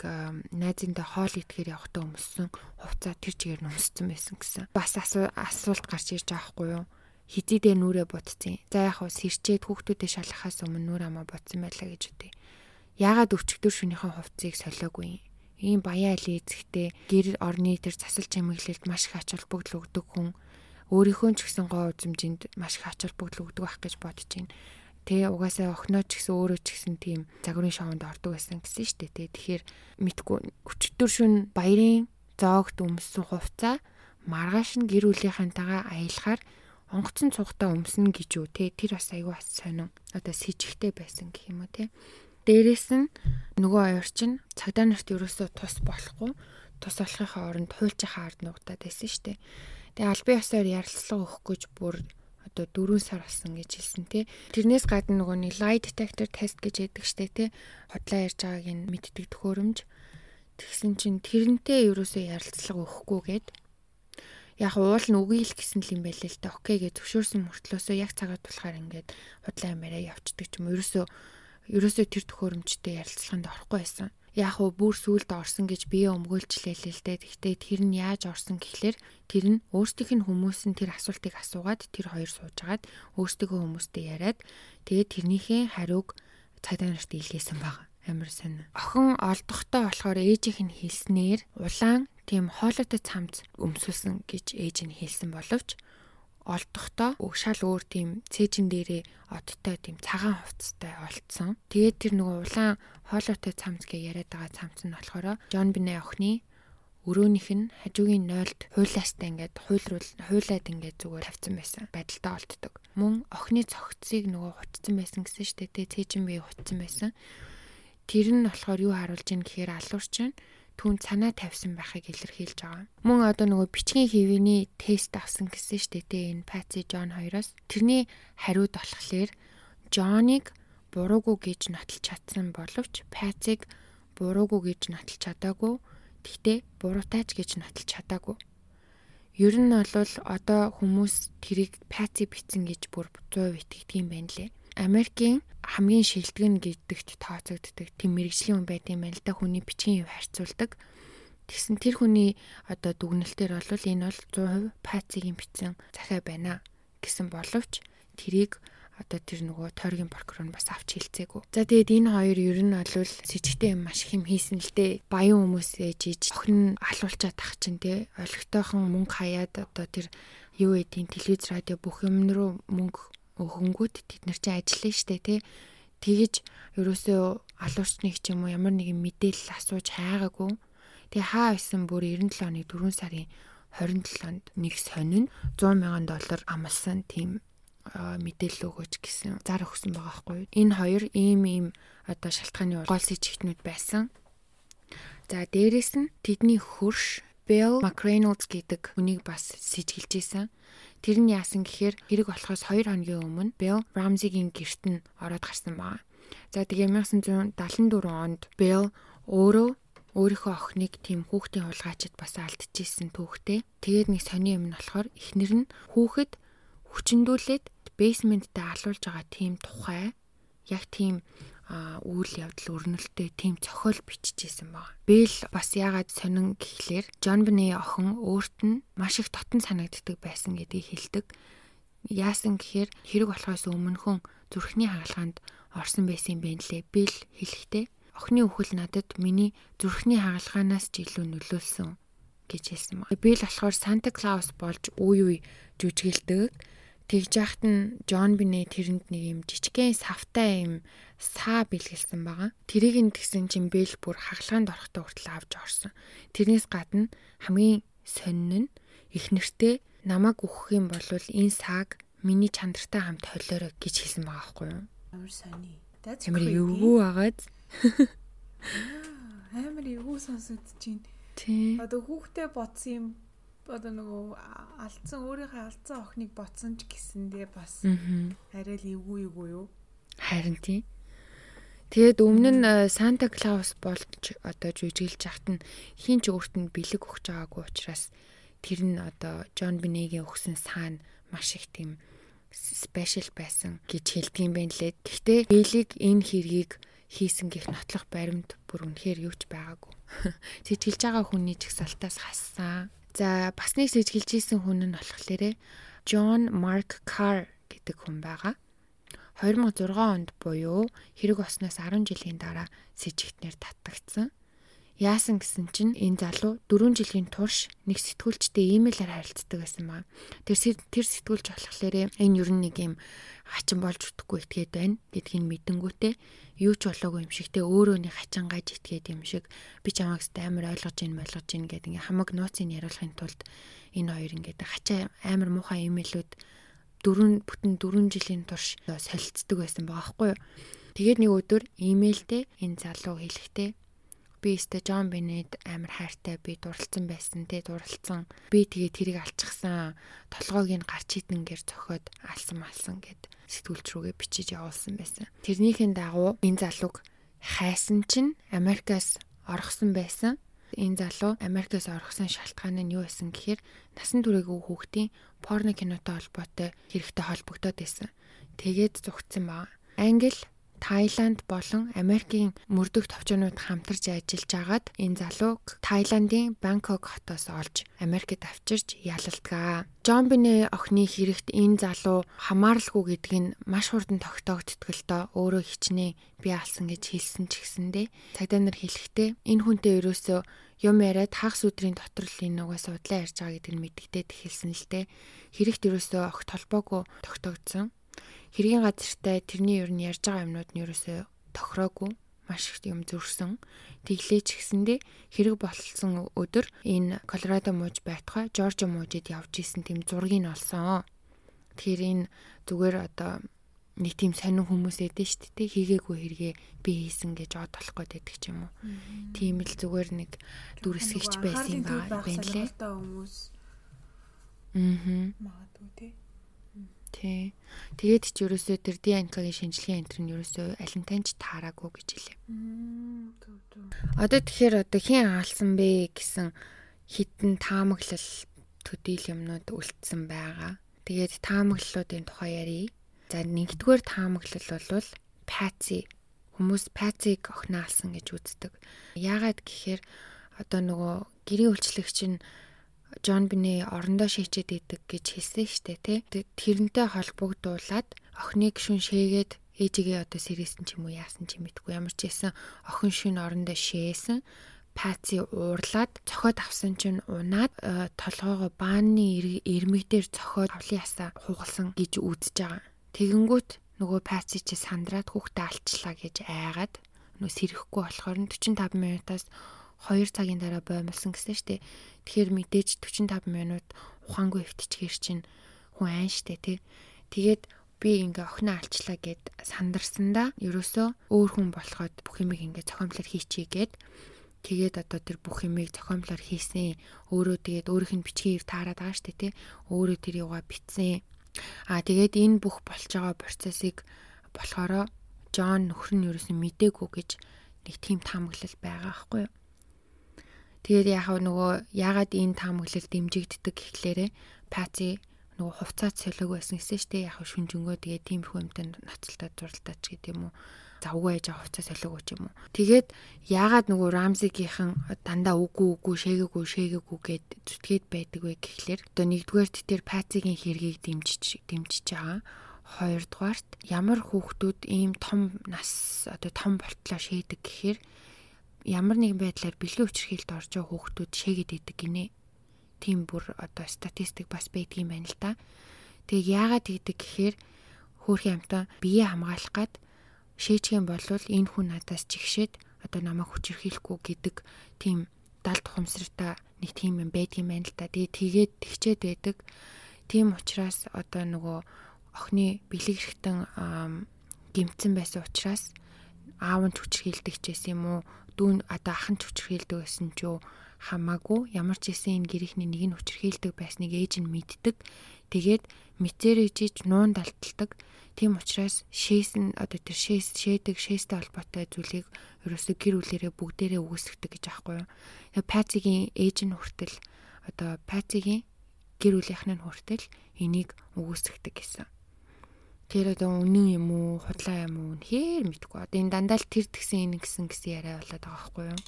B: найзынтай хоол идэхээр явахдаа өмссөн хувцас тэр чигээр өмссөн байсан гэсэн. Бас асуулт гарч ирж байгаа хгүй юу? Хизээдээ нүрэ ботцیں۔ За яг хөө сэрчээд хүүхдүүдэд шалахаас өмнө нүр амаа ботсон байлаа гэж үтэй. Яагаад өчтөр шөнийхэн хувцсыг солиогүй юм? Ийм баяа али эзэгтэй гэр орны тэр засал чимэглэлд маш их ач холбогдол өгдөг хүн өөрийнхөө ч гэсэн гоо үзмжинд маш их ач холбогдол өгдөг байх гэж бодож байна. Тэ угаасаа охиноо ч гэсэн өөрөө ч гэсэн тийм загварын шоунд ордог байсан гэсэн шүү дээ. Тэ тэгэхээр мэдгүй өчтөр шүн баярын зоогт өмссөн хувцаа маргааш нь гэр бүлийнхэнтэйгээ аялахаар онгоцон цугтаа өмснө гэж үү те тэр бас аюу бас сонин одоо с ิจ гтэй байсан гэх юм уу те дээрэс нь нөгөө аяр чинь цагдаа нарт ерөөсөө тус болохгүй тус болохынхаа оронд хуульчийнхаа ард нугатаад байсан штэ тэгээ албан ёсоор ярилцлага өгөх гэж бүр одоо 4 сар болсон гэж хэлсэн тий. Тэрнээс гадна нөгөө нэг lie detector test гэж яддаг штэ тий. Хотлоо ярьж байгааг нь мэддэг төхөөрөмж. Тэгсэн чинь тэрнтэй ерөөсөө ярилцлага өгөхгүйгээд яг уул нь үгүй л гэсэн л юм байлээ л та. Окей гэж зөвшөөрсөн мөртлөөсөө яг цагаад болохоор ингээд худлаа ямаараа явцдаг ч юм. Ерөөсөө ерөөсөө тэр төхөөрөмжтэй ярилцлаганд орохгүй байсан яг уу бүр сүулт орсон гэж бие өмгөөлчлээ л дээ. Гэхдээ тэр нь яаж орсон гэхлээр тэр нь өөрсдийнх нь хүмүүс нь тэр асуултыг асуугаад тэр хоёр суужгаад өөрсдийнхөө хүмүүстэй яриад тэгээд тэрнийхээ хариуг цагдаа нарт илгээсэн баг. Амар сонь. Охин олдохдоо болохоор ээжийнх нь хэлснээр улаан тийм хоолойтой цамц өмсүүлсэн гэж ээж нь хэлсэн боловч олдохдоо шал өөр тийм цээжин дээрээ одтой тийм цагаан хувцастай олцсон. Тэгээд тэр нөгөө улаан хоолойтой цамц гэ яриад байгаа цамц нь болохоор Джон Бинэ охины өрөөнийх нь хажуугийн нойлд хуйлаастай ингээд хуйлруул хуйлаад ингээд зүгээр тавьсан байсан байдалтай олддог. Мөн охины цогцсыг нөгөө хутцсан байсан гэсэн штэ тэ цээжин бие хутцсан байсан. Тэр нь болохоор юу харуулж ийн гэхээр алуурч нь түн санаа тавьсан байхыг илэрхийлж байгаа. Мөн одоо нөгөө бичгийн хэвийн тест авсан гэсэн шүү дээ энэ Паци Джон хоёроос. Тэрний хариуд болохоор Джоныг буруугүй гэж нотолж чадсан боловч Пациг буруугүй гэж нотолж чадаагүй. Гэхдээ буруутайч гэж нотолж чадаагүй. Ер нь бол одоо хүмүүс тэрийг Паци битсэн гэж бүр 100% итгэдэг юм байна лээ. Америкийн хамгийн шилдэг гэдэгт тооцогддог тийм мэрэгжлийн хүн байт юм байна л да хүний бичгийн хэв харьцуулдаг. Тэгсэн тэр хүний одоо дүгнэлтээр бол энэ бол 100% пацигийн бичсэн захиа байна гэсэн боловч тэрийг одоо тэр нөгөө тойргийн прокурор нь бас авч хэлцээгүй. За тэгээд энэ хоёр ер нь бол сэжигтэй юм маш их юм хийсэн л дээ. Баян хүмүүс ээжиж охин алуулчаад тах чинь те олигтойхон мөнгө хаяад одоо тэр юу эдийн телевиз радио бүх юм руу мөнгө хөнгүүд тэд нар чинь ажиллана штэ тий. Тэгэж ерөөсөө алуурчныг ч юм уу ямар нэгэн мэдээлэл асууж хайгаагүй. Тэгээ хаа байсан бүр 97 оны 4 сарын 27-нд нэг сонин 100 мянган доллар амлсан тийм мэдээлэл өгөөч гэсэн зар өгсөн байгаа байхгүй юу. Энэ хоёр ийм ийм одоо шалтгааны гол сэжигтнүүд байсан. За дээрэс нь тэдний хөрш Bill McReynolds гэдэг хүнийг бас сэжгэлж исэн. Тэр нь яасан гэхээр хэрэг болохоос 2 хоногийн өмнө Bill Ramsey-гийн гэрт нь ороод гарсан байна. За тэгээ 1974 онд Bill өөрөө өөрийнхөө охиныг тийм хүүхдийн хулгайчид бас алдчихсэн түүхтэй. Тэгээд нэг сони юм нь болохоор эхнэр нь хүүхэд хүчндүүлээд бейсменттэй алуулж байгаа тийм тухай яг тийм үйл явдал өрнөлттэй тийм цохол биччихсэн баг. Бэл бас яагаад сонин гэхлээр Джон Бны охин өөрт нь маш их дотн санагддаг байсан гэдгийг хэлдэг. Яасан гэхээр хэрэг болохоос өмнөхөн зүрхний хагалгаанд орсон байсан юм байна лээ. Бэл хэлэхдээ охины үхэл надад миний зүрхний хагалгаанаас ч илүү нөлөөлсөн гэж хэлсэн баг. Бэл болохоор Санта Клаус болж үе үе жүжиглдэг Тэгж яхад нь Джон Бинэ тэрэнд нэг юм жижигхэн савтай юм саа бэлгэлсэн байгаа. Тэрийг нь тэгсэн чинь Бэл бүр хагалгаанд орохдоо хүртэл авч орсон. Тэрнээс гадна хамгийн сонин нь их нэртэй намайг үхэх юм бол энэ сааг миний чандартай хамт холиорой гэж хэлсэн байгаа байхгүй юу?
A: Амар сони.
B: Амар эвгүй агаад.
A: Амар эвгүй сонсогдож байна.
B: Тий.
A: Одоо хүүхдээ бодсон юм одоо нөгөө алдсан өөрийнхөө алдсан охиныг ботсон ч гэсэндээ бас арай л эвгүй эвгүй юу?
B: Харин тийм. Тэгээд өмнө нь Санта Клаус болж одоо жүжиглж яхад нь хин ч өөрт нь бэлэг өгч байгаагүй учраас тэр нь одоо Джон Бинегийн өгсөн саана маш их тийм спешиал байсан гэж хэлдэг юм байна лээ. Гэхдээ Бэлийг энэ хэргийг хийсэн гих нотлох баримт бүр үнэхээр юу ч байгаагүй. Сэжгэлж байгаа хүний чагсалтаас хассан. За бас нэг сэжгэлж исэн хүн нь болохоор John Mark Carr гэдэг хүн байгаа. 2006 онд буюу хэрэг осноос 10 жилийн дараа сэжигтнэр татагдсан. Яасан гэсэн чинь энэ залуу 4 жилийн турш нэг сэтгүүлчтэй имэйлээр харилцдаг байсан ба. Тэр тэр сэтгүүлч болохоор энэ ер нь нэг юм хачин болж утггүй итгээд байна гэдгийг мэдэнгүүтээ юу ч болоогүй юм шигтэй өөрөө нэг хачингааж итгээд юм шиг би чамайг амар ойлгож ийн болгож ийн гэдэг ингээ хамаг нууцыг яриулахын тулд энэ хоёр ингээ хачаа амар муухай имэйлүүд дөрөв бүтэн 4 жилийн турш солилцдог байсан байгаа байхгүй юу. Тэгээд нэг өдөр имэйлдээ энэ залуу хэлэхдээ би өстө Джон Бенед амар хайртай би дурлцсан байсан те дурлцсан би тэгээ тэрийг алчихсан толгойг нь гарч идэнгээр цохоод алсан малсан гэд сэтгүүлч рүүгээ бичиж явуулсан байсан. Тэрнийхэн дагуу энэ залууг хайсан чинь Америкаас орхсон байсан. Энэ залуу Америкаас орхсон шалтгаан нь юу байсан гэхээр насан туршаагүй хүүхдийн порно кинотой холбоотой хэрэгтэй холбогдоод байсан. Тэгээд зүгтсэн баг. Англи Таиланд болон Америкийн мөрдөх товчоонууд хамтарч ажиллаж агаад энэ залууг Таиландын Бангкок хотоос олж Америкт авчирч ялалтгаа. Джон Бине охины хэрэгт энэ залуу хамааралгүй гэдг нь маш хурдан тогтоогдтго л доо өөрөө хичнээн би алсан гэж хэлсэн ч гэсэндэ цагдаа нар хэлэхдээ энэ хүнтэй ерөөсөө юм яриад хагас өдрийн дотор л энэ угаас судлаа ярьж байгаа гэдгийг мэддэгдээд хэлсэн л дээ. Хэрэгт ерөөсөө огт толбоогүй тогтоогдсон хэргийн газартай тэрний ер нь ярьж байгаа юмнууд нь ерөөсөө тохироогүй маш их юм зөрсөн. Тэглээч гэсэндээ хэрэг болсон өдөр энэ Колорадо мууж байтугай Жоржиа муужид явж исэн тэм зургийг нь олсон. Тэгэхээр энэ зүгээр одоо нэг тийм сонин хүмүүс эдэн шүү дээ хийгээгүй хэрэгээ би хийсэн гэж од болох гээд байдаг ч юм уу. Тийм л зүгээр нэг дүрсгийч байсан юм байна лээ.
A: хүмүүс.
B: Аа.
A: Магадгүй тий.
B: Тий. Тэгээд ч ерөөсөө тэр ДНК-гийн шинжилгээ энэ нь ерөөсөө алинтанч таараагүй гэж хэлээ. Одоо тэгэхээр одоо хин хаалсан бэ гэсэн хитэн таамаглал төдийл юмнууд үлдсэн байгаа. Тэгээд таамаглалуудын тухай ярив. За нэгдүгээр таамаглал бол паци хүмүүс пациг охин алсан гэж үздэг. Яагаад гэхээр одоо нөгөө гэрийн үйлчлэгч нь Джон Бине орондоо шийчээд идэг гэж хэлсэн штэ тий. Тэрнтэй холбогдуулаад охиныг шүн шээгээд ээжигээ одоо сэрээсэн ч юм уу яасан ч мэдгүй ямар ч байсан охин шүн орондоо шээсэн паци уурлаад цохоод авсан чинь унаад э, толгоогоо бааны ирмэг дээр цохоод авлын ясаа хугалсан гэж үзэж байгаа. Тэгэнгүүт нөгөө паци чи сандраад хүүхдээ алчлаа гэж айгаад нөгөө сэрэхгүй болохоор 45 минутаас 2 цагийн дараа боомлсон гэсэн штеп. Тэгэхээр мэдээж 45 минут ухаангүй хөвтчихэр чинь хүн айн штэ тий. Тэгээд би ингээ охиноо алчлаа гэд сандарсандаа ерөөсөө өөр хүн болоход бүх юмыг ингээ зохиомлоор хийчихье гэд тэгээд одоо тэр бүх юмыг зохиомлоор хийсэн. Өөрөө тэгээд өөрийнх нь бичгийг таарад байгаа штэ тий. Өөрөө тэр юугаа битсэн. Аа тэгээд энэ бүх болж байгаа процессыг болохоро Джон нөхөр нь ерөөсөн мдээгүй гэж нэг тийм таамаглал байгаа байхгүй юу? Тэгээд яхав нөгөө ягаад энэ таамаглал дэмжигддэг гэхлээрэ паци нөгөө хувцаад солиог байсан гэсэн штэ яхав шүнжэнгөө тэгээд тийм их юмтай ноцолтой зурлаач гэдэг юм уу завгүй ээж хувцас солиог ч юм уу. Тэгээд яагаад нөгөө Рамзигийнхан дандаа үгүй үгүй шээгээгүй шээгээгүй гэд зүтгээд байдаг вэ гэхлээр одоо нэгдүгээрт тэр пацигийн хэргийг дэмжиж дэмжиж байгаа. Хоёрдугаарт ямар хүүхдүүд ийм том нас одоо том болтлоо шээдэг гэхээр ямар нэгэн байдлаар бэлгийн хүчрхийлд орж байгаа хүүхдүүд шээгээд идэг гинэ. Тийм бүр одоо статистик бас байдаг юм байна л да. Тэгээ яагаад тэгдэг гэхээр хөөрхөн амтан бие хамгаалах гад шээжгийн болвол энэ хүн надаас чигшээд одоо намайг хүчрхийлэхгүй гэдэг тийм далд ухамсартай нэг тийм юм байдаг юм байна л да. Тэгээ тэгээд тэгчээд байдаг. Тийм учраас одоо нөгөө охины бэлэг хэрэгтэн гимцэн байсан учраас аав нь хүчрхийлдэг ч гэсэн юм уу дүүн одоо ах нь хүчрхийлдэг байсан ч юу хамаагүй ямар ч хэсэн энэ гэрийнхний нэг нь хүчрхийлдэг байсныг ээж нь мэддэг. Тэгээд мицэрэж нуун далталдаг. Тийм учраас шээс нь одоо тэр шээс шээдэг шээстэй холбоотой зүйлийг ерөөсөө гэр бүлэрээ бүгдээрээ үүсгдэг гэж аахгүй юу. Тэгээд пацигийн ээж нь хүртэл одоо пацигийн гэр бүлийнх нь хүртэл энийг үүсгдэг гэсэн. Тэр одоо үнэн юм уу, худлаа юм уу үнэхээр мэдгүй. Одоо энэ дандаа л тэр тэгсэн энэ гэсэн гэсэн яриа болоод байгаа байхгүй юу?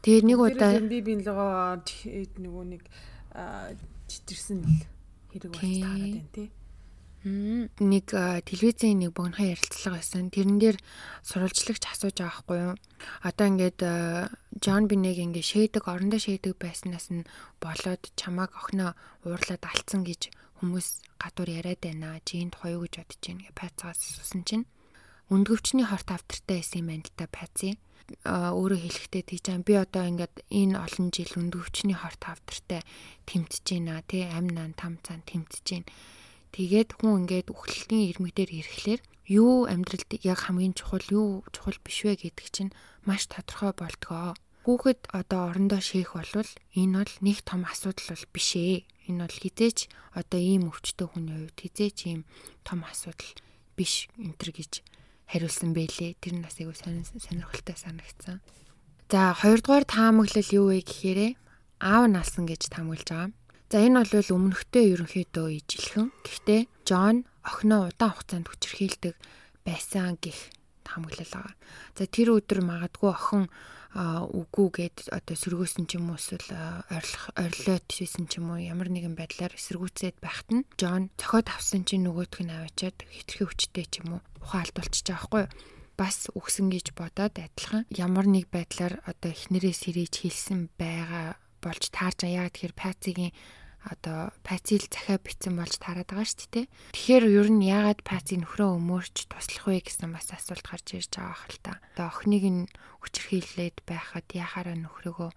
B: Тэгээ нэг удаа
A: би би лгоо нөгөө нэг чичирсэн л хэрэг болж таарад байна тий
B: нэг телевизийн нэг богинохон ярилцлага байсан. Тэрэн дээр сурвалжлагч асууж байгаа хгүй юу. Одоо ингээд Джон Бинэг ингээд шээдэг, орондоо шээдэг байснаас нь болоод чамааг охиноо уурлаад алдсан гэж хүмүүс гадуур яриад байна. Чи энд хоёо гэж бодож байна. Гэ пайцаас сусан чинь өндгөвчний хорт автартай байсан юм байна л та пайцын өөрөө хэлэхдээ тийж би одоо ингээд энэ олон жил өндгөвчний хорт автартай тэмтэж байна тий амь наан там цаан тэмтэж байна Тэгээд хүн ингээд үхлэлтийн ирмэг дээр ирэхлээр юу амьдралд яг хамгийн чухал юу чухал биш вэ гэдэг чинь маш тодорхой болдгоо. Хүүхэд одоо орондоо шээх болвол энэ бол нэг том асуудал бол биш ээ. Энэ бол хизээч одоо ийм өвчтөе хүний хувьд хизээч ийм том асуудал биш энтер гэж хариулсан байлээ. Тэр нь бас айгүй сонирхолтой санагдсан. За хоёрдугаар таамаглал юу вэ гэхээр аав налсан гэж таамаглаж байгаа. За энэ бол өмнөхтэй ерөнхийдөө ижилхэн. Гэхдээ Джон охиноо удаан хугацаанд хүчирхийлдэг байсан гих таамаглал байгаа. За тэр өдөр магадгүй охин үгүй гэд одоо сөргөөсөн ч юм уу эсвэл орилох орилоод хийсэн ч юм уу ямар нэгэн байдлаар эсэргүүцээд байхад нь Джон цохоод авсан чинь нөгөөдг нь аваачаад хитрхи хүчтэй ч юм уу ухаан алдуулчих байгаа байхгүй бас үгсэн гэж бодоод адилхан ямар нэг байдлаар одоо эхнэрээ сэрэж хэлсэн байгаа болж таарж аяа тэгэхээр пацигийн одоо пацил захиа битсэн болж тараад байгаа шүү дээ. Тэгэхээр ер нь яагаад паци нөхрөө өмөрч туслах вэ гэсэн бас асуулт гарч ирж байгаа хэл та. Одоо охиныг нь хүчрхийлээд байхад яхаараа нөхрөөгөө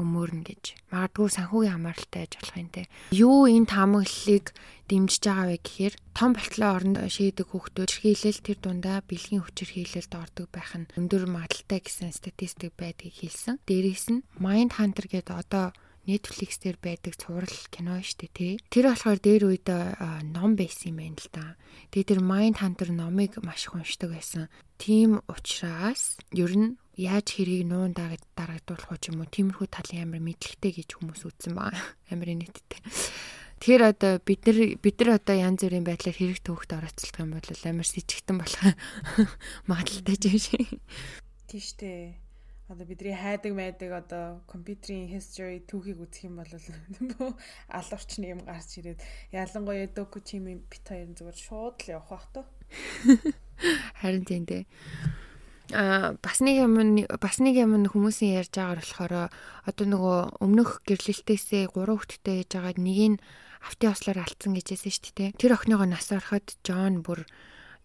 B: өмөрнө гэж. Магадгүй санхүүгийн хамааралтай аж болох юм те. Юу энэ таамаглалыг дэмжиж байгаа вэ гэхээр том болтлоо оронд шийдэг хүүхдүүд хэрхийлэл тэр дундаа бэлгийн хүчирхийлэлд ордог байх нь өндөр магадaltaй гэсэн статистик байдгийг хэлсэн. Дээрээс нь Mind Hunter гэдэг одоо Netflix дээр байдаг цуврал кино дээ тий. Тэр болохоор дээр үед ном байсан юм байна л да. Тэгээ тэр Mind Hunter номыг маш их уншдаг байсан. Тийм учраас ер нь яаж хэрийг нуун дарагдуулах ч юм уу тиймэрхүү талын амар мэдлэгтэй гэж хүмүүс үзсэн баа. Амар нийттэй. Тэгэхээр одоо бид нар бид нар одоо янз бүрийн байдлаар хэрэг төвхт орооцолдог юм бол амар с ิจ гтэн болох магадaltaй юм шиг.
A: Тийш дээ одоо бидний хайдаг майдаг одоо компьютерийн history түүхийг үзэх юм бол алуурчны юм гарч ирээд ялангуяа доку чимийн бит хоёр зүгээр шууд л явах бах тоо.
B: Харин тийм дээ. А бас нэг юм бас нэг юм хүмүүсийн ярьж байгаа болохоор одоо нөгөө өмнөх гэрлэлтээсээ 3 хүүхэдтэй ээж байгаа нэг нь автын ослоор алдсан гэжсэн шүү дээ. Тэр охиныгоо нас ороход Джон бүр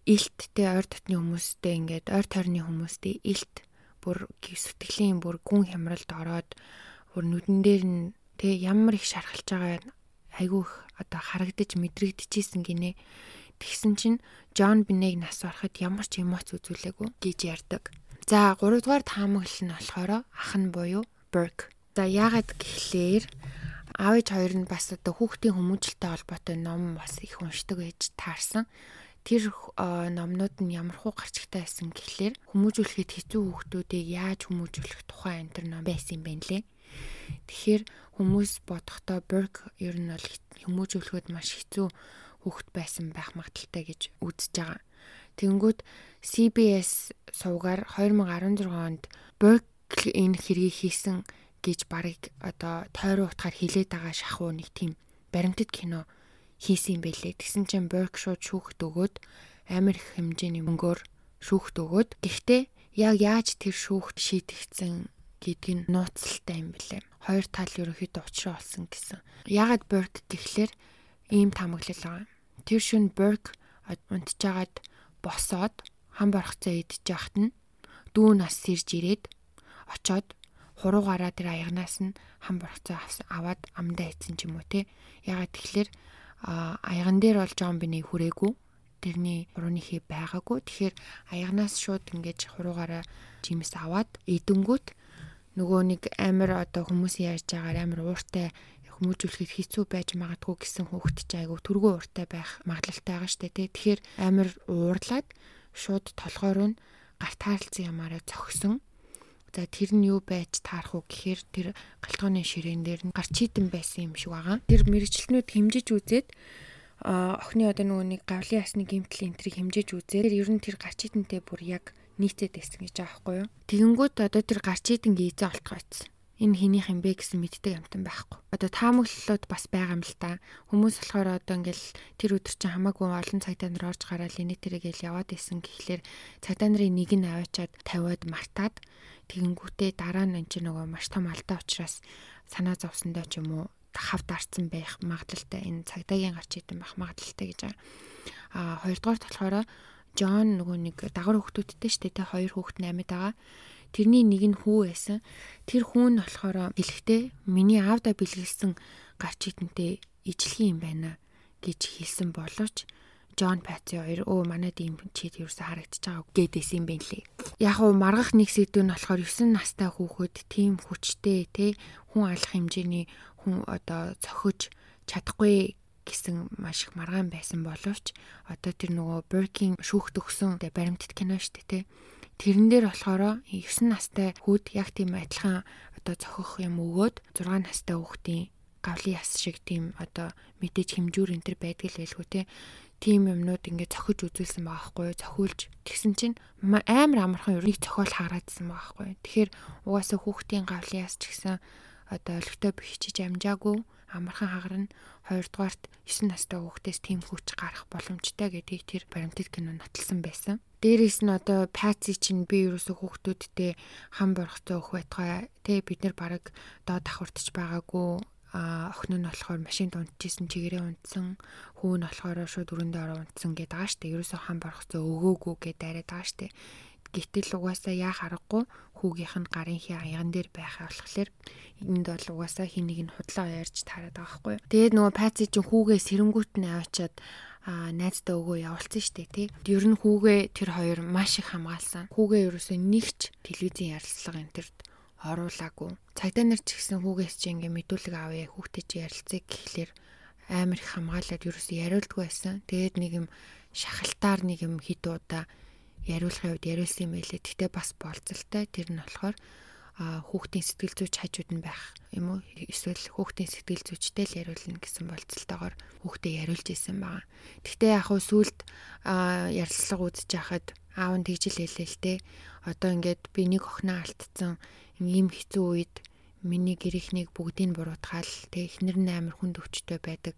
B: илттэй ойр дотны хүмүүстэй ингээд ойр тойрны хүмүүстэй илт бүр сэтгэлийн бүр гүн хямралд ороод бүр нүдэн дээр нь тэг ямар их шархалж байгаа айгүй их одоо харагдаж мэдрэгдэжсэн гинэ. Тэгсэн чинь Джон Бинег нас ороход ямар ч эмоц үзүүлээгүй гэж ярьдаг. За 3 дугаар таамаглал нь болохоор ах нь буюу Burke. За яагаад гэхлээр аав ээж хоёр нь бас одоо хүүхдийн хүмүүжлэлтэй холбоотой ном бас их уншдаг байж таарсан тэр номнууд нь ямар хуу гарчигтай байсан гэхлээр хүмүүжүүлэхэд хэцүү хүүхдүүдийг яаж хүмүүжүүлэх тухай энэ төр ном байсан юм байна лээ. Тэгэхээр хүмүүс бодохдоо Burke ер нь бол хүмүүжүүлэхэд маш хэцүү хүүхд байсан байх магадaltaй гэж үзэж байгаа. Тэнгүүд CBS сувгаар 2016 онд Burke энэ хэргийг хийсэн гэж барыг одоо тойроо утгаар хилээд байгаа шахуу нэг тийм баримтат кино хийсэн юм бэлээ. Тэгсэн чинь Burke шууд шүүхт өгөөд амар их хэмжээний мөнгөөр шүүхт өгөөд гэхдээ яг яаж тэр шүүхт шийдэгдсэн гэдг нь нууцлалтай юм бэлээ. Хоёр тал ерөнхийдөө учраа олсон гэсэн. Ягаад Burke гэхлээр ийм таамаглал байгаа. Тэр шүн Burke унтжгаад босоод хам барахцаа идэж яхад нь дүү нас сэрж ирээд очоод хуруугаараа тэр аягнаас нь хам барахцаа аваад амдаа ийцэн ч юм уу те. Ягаад тэгэхээр аяган дээр бол Джон Бини хүрээгүй. Тэрний хурууныхээ байгаагүй. Тэгэхээр аягнаас шууд ингэж хуруугаараа жимс аваад идэнгүүт нөгөө нэг амар одоо хүмүүс яаж байгаагаар амар ууртай хүмүүжүүлэхэд хэцүү байж магадгүй гэсэн хүүхэд ч айгу түргүү ууртай байх магадлалтай байгаа штэ тий. Тэгэхээр амар уурлаад шууд толгойр нь гарт хаалцсан ямаараа зогсон. За тэр нь юу байж таарах уу гэхээр тэр галтгооны ширээн дээр нь гарч идэн байсан юм шиг байгаа. Тэр мэрэгчлэнүүд хэмжиж үзээд охины одоо нөгөө нэг гавлын ясны гимтэл энтрийг хэмжиж үзээр ер нь тэр гарч идэнтэй бүр яг нийцээд байсан гэж байгаа байхгүй юу. Тэгэнгүүт одоо тэр гарч идэн гизээ олтгойцсон энэ хинийх юм бэ гэсэн мэддэг амтан байхгүй. Одоо таамаглалууд бас байгаа юм л та. Хүмүүс болохоор одоо ингээл тэр өдөр чинь хамаагүй олон цагтаа нар орж гараад энэ тэрэгэл яваад исэн гэхлээр цагтаа нарын нэг нь аваачаад тавиад мартаад тэгэнгүүтээ дараа нь энэ чинь нөгөө маш том алдаа учраас санаа зовсондоо ч юм уу хав дарцсан байх магадлалтай энэ цагдаагийн гарч идэм байх магадлалтай гэж байгаа. А хоёрдугаарт болохоор Джон нөгөө нэг дагвар хүүхдүүдтэй штэ тэ хоёр хүүхэд наймад байгаа. Тэрний нэг нь хүү байсан. Тэр хүү нь болохоор хэлэхдээ миний аавда бэлгэлсэн гарч идэнтэй ижлэгийн юм байна гэж хэлсэн боловч Джон Пати хоёр өө манайд ийм чид юусэн харагдаж байгаа гэдээс юм байна лээ. Яг уу маргах нэг сэдв нь болохоор 9 настай хүүхэд тийм хүчтэй те хүн алах хэмжээний хүн одоо цохиж чадахгүй гэсэн маш их маргаан байсан боловч одоо тэр нөгөө Birkin шүүхт өгсөн баримтат кино шүү дээ те Тэрэн дээр болохоор 9 настай хүүд яг тийм адилхан одоо зохих юм өгөөд 6 настай хүүхдийн гавлын яс шиг тийм одоо мэдээж хэмжүүр энэ төр байдаг л байлгүй те тийм юмнууд ингээд цохиж үзүүлсэн байгаа хгүй цохиулж тэгсэн чинь амар амархан нэг цохиол хараадсан байгаа хгүй тэгэхээр угаасаа хүүхдийн гавлын яс ч гэсэн одоо өлегтэй бичиж амжаагүй амархан хагарна хоёрдугаарт 9 настай хүүхдээс тийм хүч гарах боломжтой гэдгийг тэр баримтат кино нотолсон байсан. Дээрээс нь одоо паци чинь би ерөөсө хүүхдүүдтэй хам борхоцоо өөх байтугай тэ бид нар баг доод давхурдч байгаагүй а охин нь болохоор машинд унтчихсэн чигээрээ унтсан хүү нь болохоор шууд өрөндөө ороо унтсан гэдэг байгаа штэ ерөөсөө хам борхоцоо өгөөгүй гэдэг дайраад байгаа штэ Гэтэл угаасаа яах аргагүй хүүгийнх нь гарын хий аяган дээр байхаа болохоор энд бол угаасаа хин нэг нь худлаа ярьж таарад байгаа байхгүй. Тэгээд нөгөө паци чинь хүүгээ сэрэнгүүт нь аваачаад а найздаа өгөө явуулсан штэ тий. Ер нь хүүгээ тэр хоёр маш их хамгаалсан. Хүүгээ ерөөсөө нэгч телевизийн ярилцлага энэ төр оруулаагүй. Цагдаа нар ч гэсэн хүүгээс чи ингээ мэдүүлэг авъя хүүхдээ чи ярилцъя гэхлээр амар их хамгаалаад ерөөсөө яриулдгүй байсан. Тэгээд нэг юм шахалтаар нэг юм хит удаа яриулахын үед яриулсан юм байлээ. Тэгтээ бас болцолтой. Тэр нь болохоор хүүхдийн сэтгэл зүйч хажууд нь байх юм уу? Эсвэл хүүхдийн сэтгэл зүйчтэй л яриулна гэсэн болцолтойгоор хүүхдээ яриулж исэн байгаа. Тэгтээ яг хөө сүулт ярилцлага үзэж хахад аав нь тэгжил хэлээ л те. Одоо ингээд би нэг охиноо алдсан ийм хэцүү үед миний гэрийнхнийг бүгдийг буруутгаал те эхнэр нь амар хүнд өвчтөй байдаг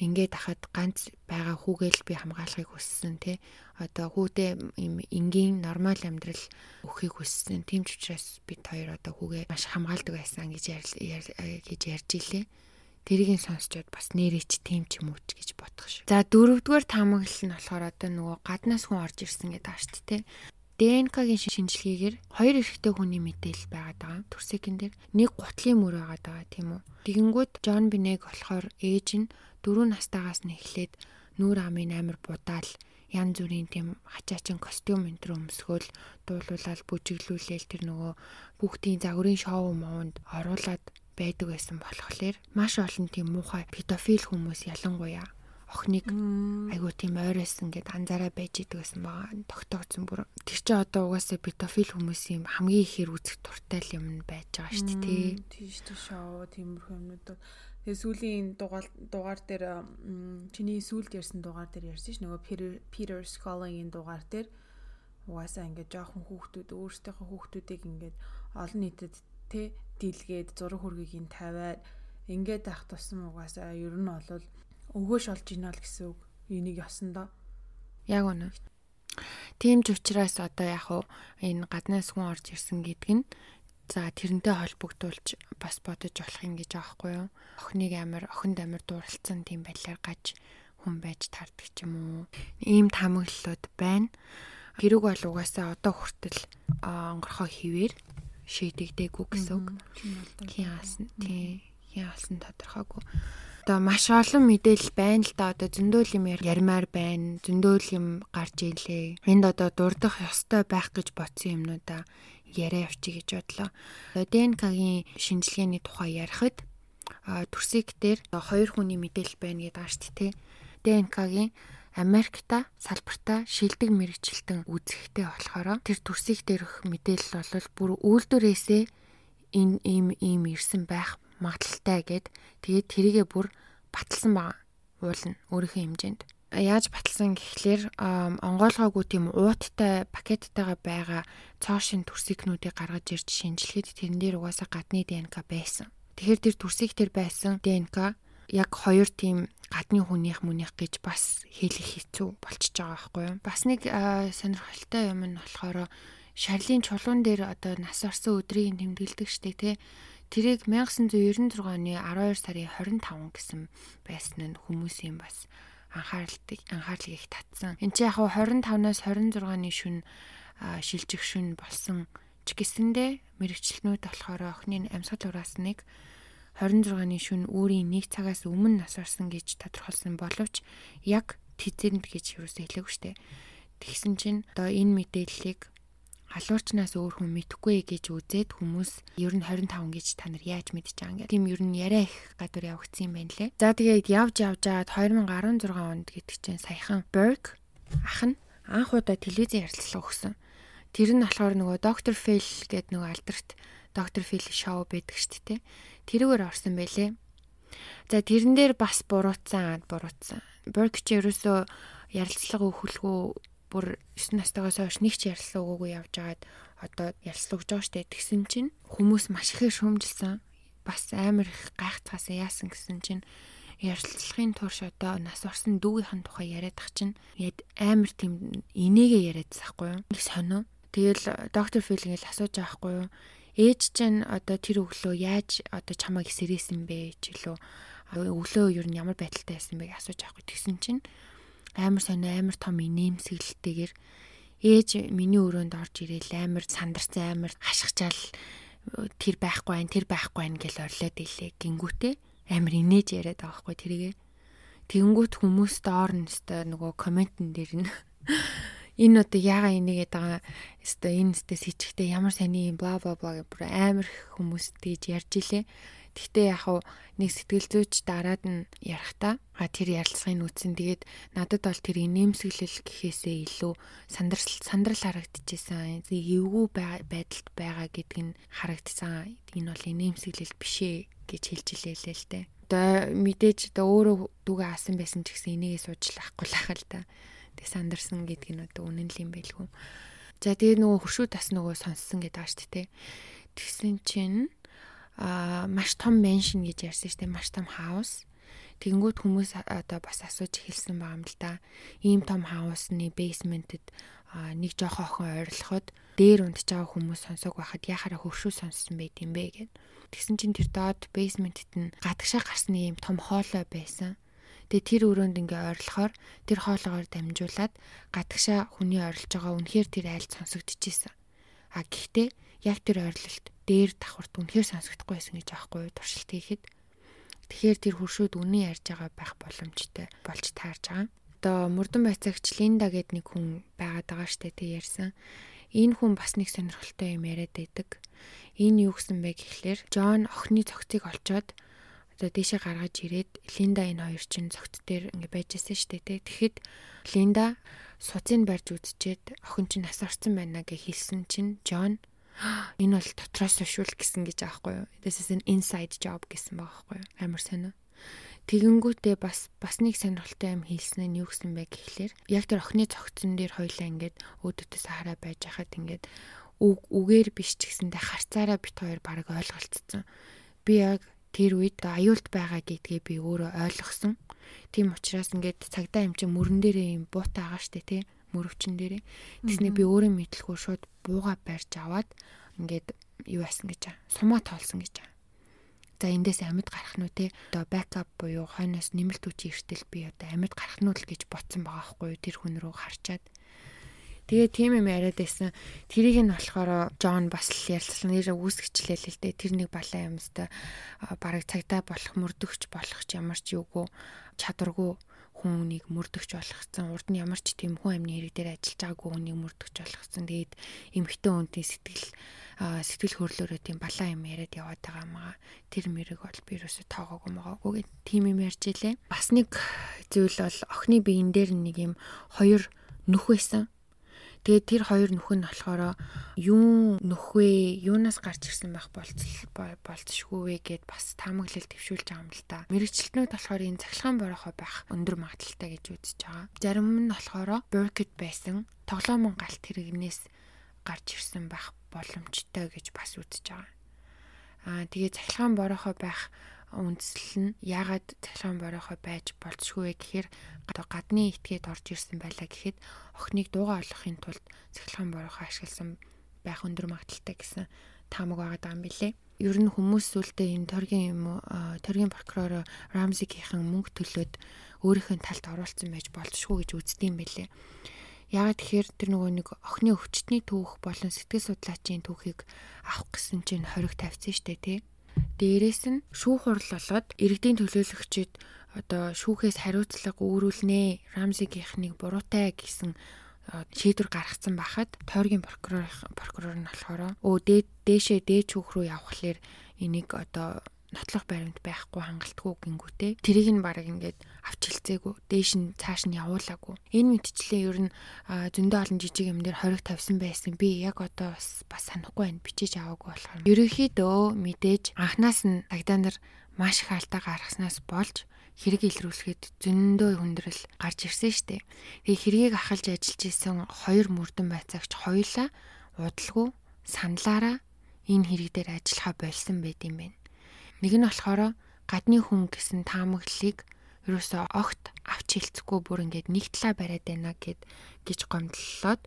B: ингээд ахад ганц байгаа хүүгээл би хамгаалахыг хүссэн тий одоо хүүтэй юм энгийн нормал амьдрал өгөхийг хүссэн тийм ч учраас бид хоёр одоо хүүгээ маш хамгаалдаг байсан гэж гэж ярьж илээ тэрийг сонсчод бас нэрээч тийм ч юм уу ч гэж бодох шүү. За дөрөвдүгээр таамаглал нь болохоор одоо нөгөө гаднаас хүн орж ирсэн гэдэг ааш тий. ДНК-гийн шинжилгээгээр хоёр эрэгтэй хүний мэдээлэл байгаад байгаа. Төрсөкөн дээр нэг гутлын мөр байгаад байгаа тийм үү. Тэгэнгүүт Джон Бинег болохоор ээж нь 4 настайгаас нь эхлээд нүүр амын амир будаал янз бүрийн тийм хачаачин костюм энэ төр өмсгөөл дуулуулаад бүжиглүүлээл тэр нөгөө хүүхдийн загварын шоу муунд оруулаад байдаг байсан болохоор маш олон тийм муухай педофил хүмүүс ялангуяа охиныг айгуу тийм ойройсон гэд анзаараа байж идэг гэсэн байгаа. Тогтоогдсон бүр тэр чи одоо угаасаа педофил хүмүүсийн хамгийн ихээр үзэх туртай юм байж байгаа шүү дээ
A: тий. Тийм шүү шоу тиймэрхүү юмнууд Тэгээ сүүлийн дугаар дугаар дээр чиний сүүлд ярьсан дугаар дээр ярьсан ш нөгөө Peter Scully-ийн дугаар дээр угаасаа ингээд жоохон хүүхдүүд өөрсдийнхөө хүүхдүүдийг ингээд олон нийтэд тэ дийлгээд зураг хүргийг нь тавиад ингээд ах тусам угаасаа ер нь бол өвгөөш олж ийнэ л гэсэн үг. Энийг ёсондоо.
B: Яг үнэ. Тийм ч учраас одоо яг энэ гаднаас хүн орж ирсэн гэдэг нь За тэрнтэй холбогдуулж бас бодож болох юм гэж аахгүй юу. Охиныг амир охинд амир дууралцсан тийм байдлаар гаж хүн байж таардаг ч юм уу. Ийм таамаглалууд байна. Хэрэг бол угаасаа одоо хүртэл онгорхоо хിവэр шийдэгдээгүй гэсэн үг. Хин хаасан тий. Хин хаасан тодорхойгүй. Одоо маш олон мэдээлэл байна л да одоо зөндөл юм ярмаар байна. Зөндөл юм гарч ийлээ. Энд одоо дурдах ёстой байх гэж бодсон юмнуудаа яриа явчих гэж бодлоо. ДНК-гийн шинжилгээний тухай ярихад төрсийг дээр хоёр хүний мэдээлэл байна гэдэг ааш тий. ДНК-гийн Америкта салбартаа шилдэг мэрэгчлэлтэн үзэхтэй болохоор тэр төрсийг дээрх мэдээлэл бол бүр үйлдвэрээсээ энэ ийм ийм ирсэн байх магадaltaй гэд тэгээд тэрийгэ бүр баталсан байгаа. уулна өөрийнхөө хэмжээнд. Яаж баталсан гэхлээр онгойлгоогүй тийм ууттай пакеттайгаа байгаа цоошин төрсикнүүдийг гаргаж ирж шинжилгээд тэрэн дээр угаасаа гадны ДНК байсан. Тэгэхээр тэр төрсийг тэр байсан ДНК яг хоёр тийм гадны хүнийх мүнийх гэж бас хэлэх хэцүү болчихж байгаа байхгүй юу. Бас нэг сонирхолтой юм нь болохоор Шарлийн чулуун дээр одоо нас орсон өдрийг тэмдэглэдэг штэ тий. Тэрийг 1996 оны 12 сарын 25 гэсэн байсан нь хүмүүсийн бас анхаарлыг анхаарлыг их татсан. Энд чинь яг 25-наас 26-ны шүн шилжих шүн болсон ч гэсэндээ мэрэгчлэнүүд болохоор охины амьсгал ураас нэг 26-ны шүн өөрийн нэг цагаас өмнө нас орсон гэж тодорхойлсон боловч яг тэзэнд гэж юу ч хэлээгүй штэ. Тэгсэн чинь одоо энэ мэдээллийг халуурчнаас өөр хүн мэдхгүй гэж үзээд хүмүүс ер нь 25 гэж та нар яаж байгаа юм. Тийм ер нь яриа их гадуур явагдсан юм байна лээ. За тэгээд явж явж жаад 2016 онд гэдэг чинь саяхан Berg ах нь анх удаа телевизэн ярилцлага өгсөн. Тэр нь болохоор нөгөө доктор Фэл гэдэг нөгөө алдарт доктор Фэл шоу байдаг шүү дээ. Тэрүүгээр орсон байлээ. За тэрэн дээр бас буруутсан, буруутсан. Berg ч ерөөсөө ярилцлага өгөхөлгүй бүр 9 настайгаас хойш нэг ч ярилцлага өгөөгүй явж агаад одоо ярилцлага өгж байгаа штэ. Тэгсэн чинь хүмүүс маш ихээр шүүмжилсэн бас амар их гайхацгаасаа яасан гэсэн чинь ярилцлагын турш одоо нас орсон дүүгийнхэн тухай яриад ах чинь яд амар тийм инээгээ яриад байхгүй юу? Нэг сонио. Тэгэл доктор Фил ингээл асууж байгаа байхгүй юу? Ээж чинь одоо тэр өглөө яаж одоо чамайг сэрээсэн бэ ч гэлөө өглөө ер нь ямар байдалтай байсан бэ асууж байхгүй тэгсэн чинь амар сонио амар том инээмсэглэлтэйгэр ээж миний өрөөнд орж ирээл амар сандарсан амар хашгичаал тэр байхгүй байх тэр байхгүй байх гэж орлоод илээ. Гингүүтээ амар инээж яриад байгаа байхгүй тэрийгэ. Тэгэнгүүт хүмүүс доор нь өстой нөгөө комментэн дээр нь энэ одоо яага инээгээд байгаа өстой энэ өстой сичгтэй ямар сони юм бла бла бла бүр амар хүмүүс тэгж ярьж илээ Гэхдээ яг хав нэг сэтгэл зүйч дараад нь ярахтаа а тэр ярилцлагын үтсэн тэгээд надад бол тэр инээмсэглэл гэхээсээ илүү сандрал сандрал харагдчихсан. Эвгүй байдалд байгаа гэдг нь харагдсан. Энэ бол инээмсэглэл биш ээ гэж хэлж илээлээ л дээ. Одоо мэдээж одоо өөрөө дүүгээ асан байсан ч гэсэн энийгээ суучлахгүй л ахал та. Тэг сандарсан гэдг нь одоо үнэн л юм байлгүй. За тэгээ нөгөө хуршуу тас нөгөө сонссон гэдэг ааш тээ. Тэгсэн чинь аа маш том меншн гэж ярьсан шүү дээ. Маш том хаус. Тэгэнгүүт хүмүүс одоо бас асууж эхэлсэн байгаа юм л да. Ийм том хаусны бейсментэд нэг жоохоо охин ойрлоход дээр унтж байгаа хүмүүс сонсог байхад яхаараа хөвшүү сонссон байт юм бэ гэд. Тэгсэн чинь тэр доод бейсментэд нь гадагшаа гарсны ийм том хоолой байсан. Тэгээ тэр өрөөнд ингээ ойрлохоор тэр хоолоогоор дамжуулаад гадагшаа хүний ойрлож байгаа үнэхээр тэр айлд сонсогдчихсэн. А гэхдээ яг тэр ойрлолт дээр давхарт үнэхээр сонсогдохгүй байсан гэж аахгүй туршилт хийхэд. Тэгэхээр тэр хуршууд үнэн ярьж байгаа байх боломжтой болж таарж байгаа. Одоо мөрдөн байцаагч Линда гэд нэг хүн байгаад байгаа штэ тэг ярьсан. Энэ хүн бас нэг сонирхолтой юм яриад байдаг. Энэ юу гэсэн бэ гэхлээр Джон охины цогцыг олцоод одоо дээшээ гаргаж ирээд Линда энэ хоёр чинь цогц дээр ингэ байжсэн штэ тэг. Тэгэхэд Линда суцыг барьж үзчихэд охин чинь нас орсон байна гэж хэлсэн чинь Джон энэ бол дотроос өшүүл гэсэн гэж аахгүй юу. This is an inside job гэсэн байгаа байхгүй юу. Амар сонио. Тэгэнгүүтээ бас бас нэг сонирхолтой юм хэлсэн нь юу гэсэн бэ гэхлээр яг тэр охины цогцсон дээр хоёлаа ингээд өөдөөс хараа байж хахад ингээд үг үгээр биш ч гэсэндээ харцаараа бит хоёр баг ойлголцсон. Би яг тэр үед аюулт байгаа гэдгээ би өөрөө ойлгосон. Тийм учраас ингээд цагдаа юм чи мөрөн дээрээ юм буутай байгаа штэ тий мөрөвчин дээрээ. Тэсний би өөрөө мэдлгүй шууд бууга барьж аваад ингээд юу яасан гэж аа. Сумаа тоолсон гэж аа. За эндээс амьд гарах нь те одоо бэкап буюу хойноос нэмэлт хүчийн эртэл би одоо амьд гарах нь л гэж ботсон байгаа хгүй тэр хүн рүү харчаад Тэгээ тийм юм яриад байсан. Тэрийг нь болохоор Джон бас л ялцсан нэр үүсгэчлээ л дээ. Тэр нэг балан юмстай бараг цагтаа болох мөрдөгч болох ч ямар ч юугүй чадваргүй хүнийг мөрдөгч болгоцсон. Урд нь ямар ч тийм хүн амны хэрэг дээр ажиллаж байгаагүй хүнийг мөрдөгч болгоцсон. Тэгээд эмэгтэй хүнтэй сэтгэл сэтгэл хөдлөлөөрөө тийм балаа юм яриад яваад байгаа маа. Тэр мэрэг бол би юусоо тоогоогүй могоогүй гэд тийм юм ярьж илээ. Бас нэг зүйл бол охины биеин дээр нэг юм хоёр нүх байсан. Тэгээд тэр хоёр нөхөн нь болохоор юун нөхвэ, юунаас гарч ирсэн байх болцшгүй вэ гэд бас таамаглал төвшүүлж байгаа юм л та. Мэргэжилтнүүд болохоор энэ цахилгаан борохоо байх өндөр магадaltaй гэж үзэж байгаа. Зарим нь болохоор burkett байсан тоглоомон галт хэрэгнээс гарч ирсэн байх боломжтой гэж бас үзэж байгаа. Аа тэгээ цахилгаан борохоо байх үндсэл нь яагаад цахилгаан борохоо байж болцшгүй гэхээр гадны этгээд орж ирсэн байлаа гэхэд охиныг дууга олохын тулд цахилгаан борохоо ашигласан байх өндөр магадaltaй гэсэн таамаг байгаа юм билэ. Ер нь хүмүүс сүлдээ энэ торгийн юм уу торгийн прокурор Рамзигийнхэн мөнгө төлөөд өөрийнхөө талд оруулсан байж болцшгүй гэж үздэг юм билэ. Яагаад тэгэхээр тэр нөгөө нэг охины өвчтний түүх болон сэтгэл судлаачийн түүхийг авах гэсэн чинь хориг тавьсан штэ тий. Дээрээс нь шүүх хурал болоод иргэдийн төлөөлөгчид одоо шүүхээс хариуцлага өөрүүлнэ. Рамзигийнхнийг буруутай гэсэн шийдвэр гаргацсан байхад тойргийн прокурор прокурор нь болохоор өө дээшээ дээч хүүх рүү явхлаэр энийг одоо нотлох баримт байхгүй хангалтгүй гингүүтэй. Тэрийг нь баг ингээд авч хэлцээгүй. Дээш нь цааш нь явуулаагүй. Энэ мэдчлээ ер нь зөндөө олон жижиг юм дээр хориг тавьсан байсан. Би яг одоо бас бас санахгүй байна. Бичиж аваагүй болохоор. Ерөнхийдөө мэдээж анханаас нь цагдаа нар маш их алдаа гаргаснаас болж хэрэг илрүүлэхэд зөндөө хүндрэл гарч ирсэн штэ. Тэгээ хэргийг ахалж ажиллаж исэн хоёр мөрдөн байцаагч хоёулаа удалгүй саналаараа энэ хэрэг дээр ажиллахаа болсон байт юм байна. Нэг нь болохоор гадны хүн гэсэн таамаглалыг ерөөсөө огт авч хэлцэхгүй бүр ингээд нэг талаа бариад байна гэд гэж гомдлолоод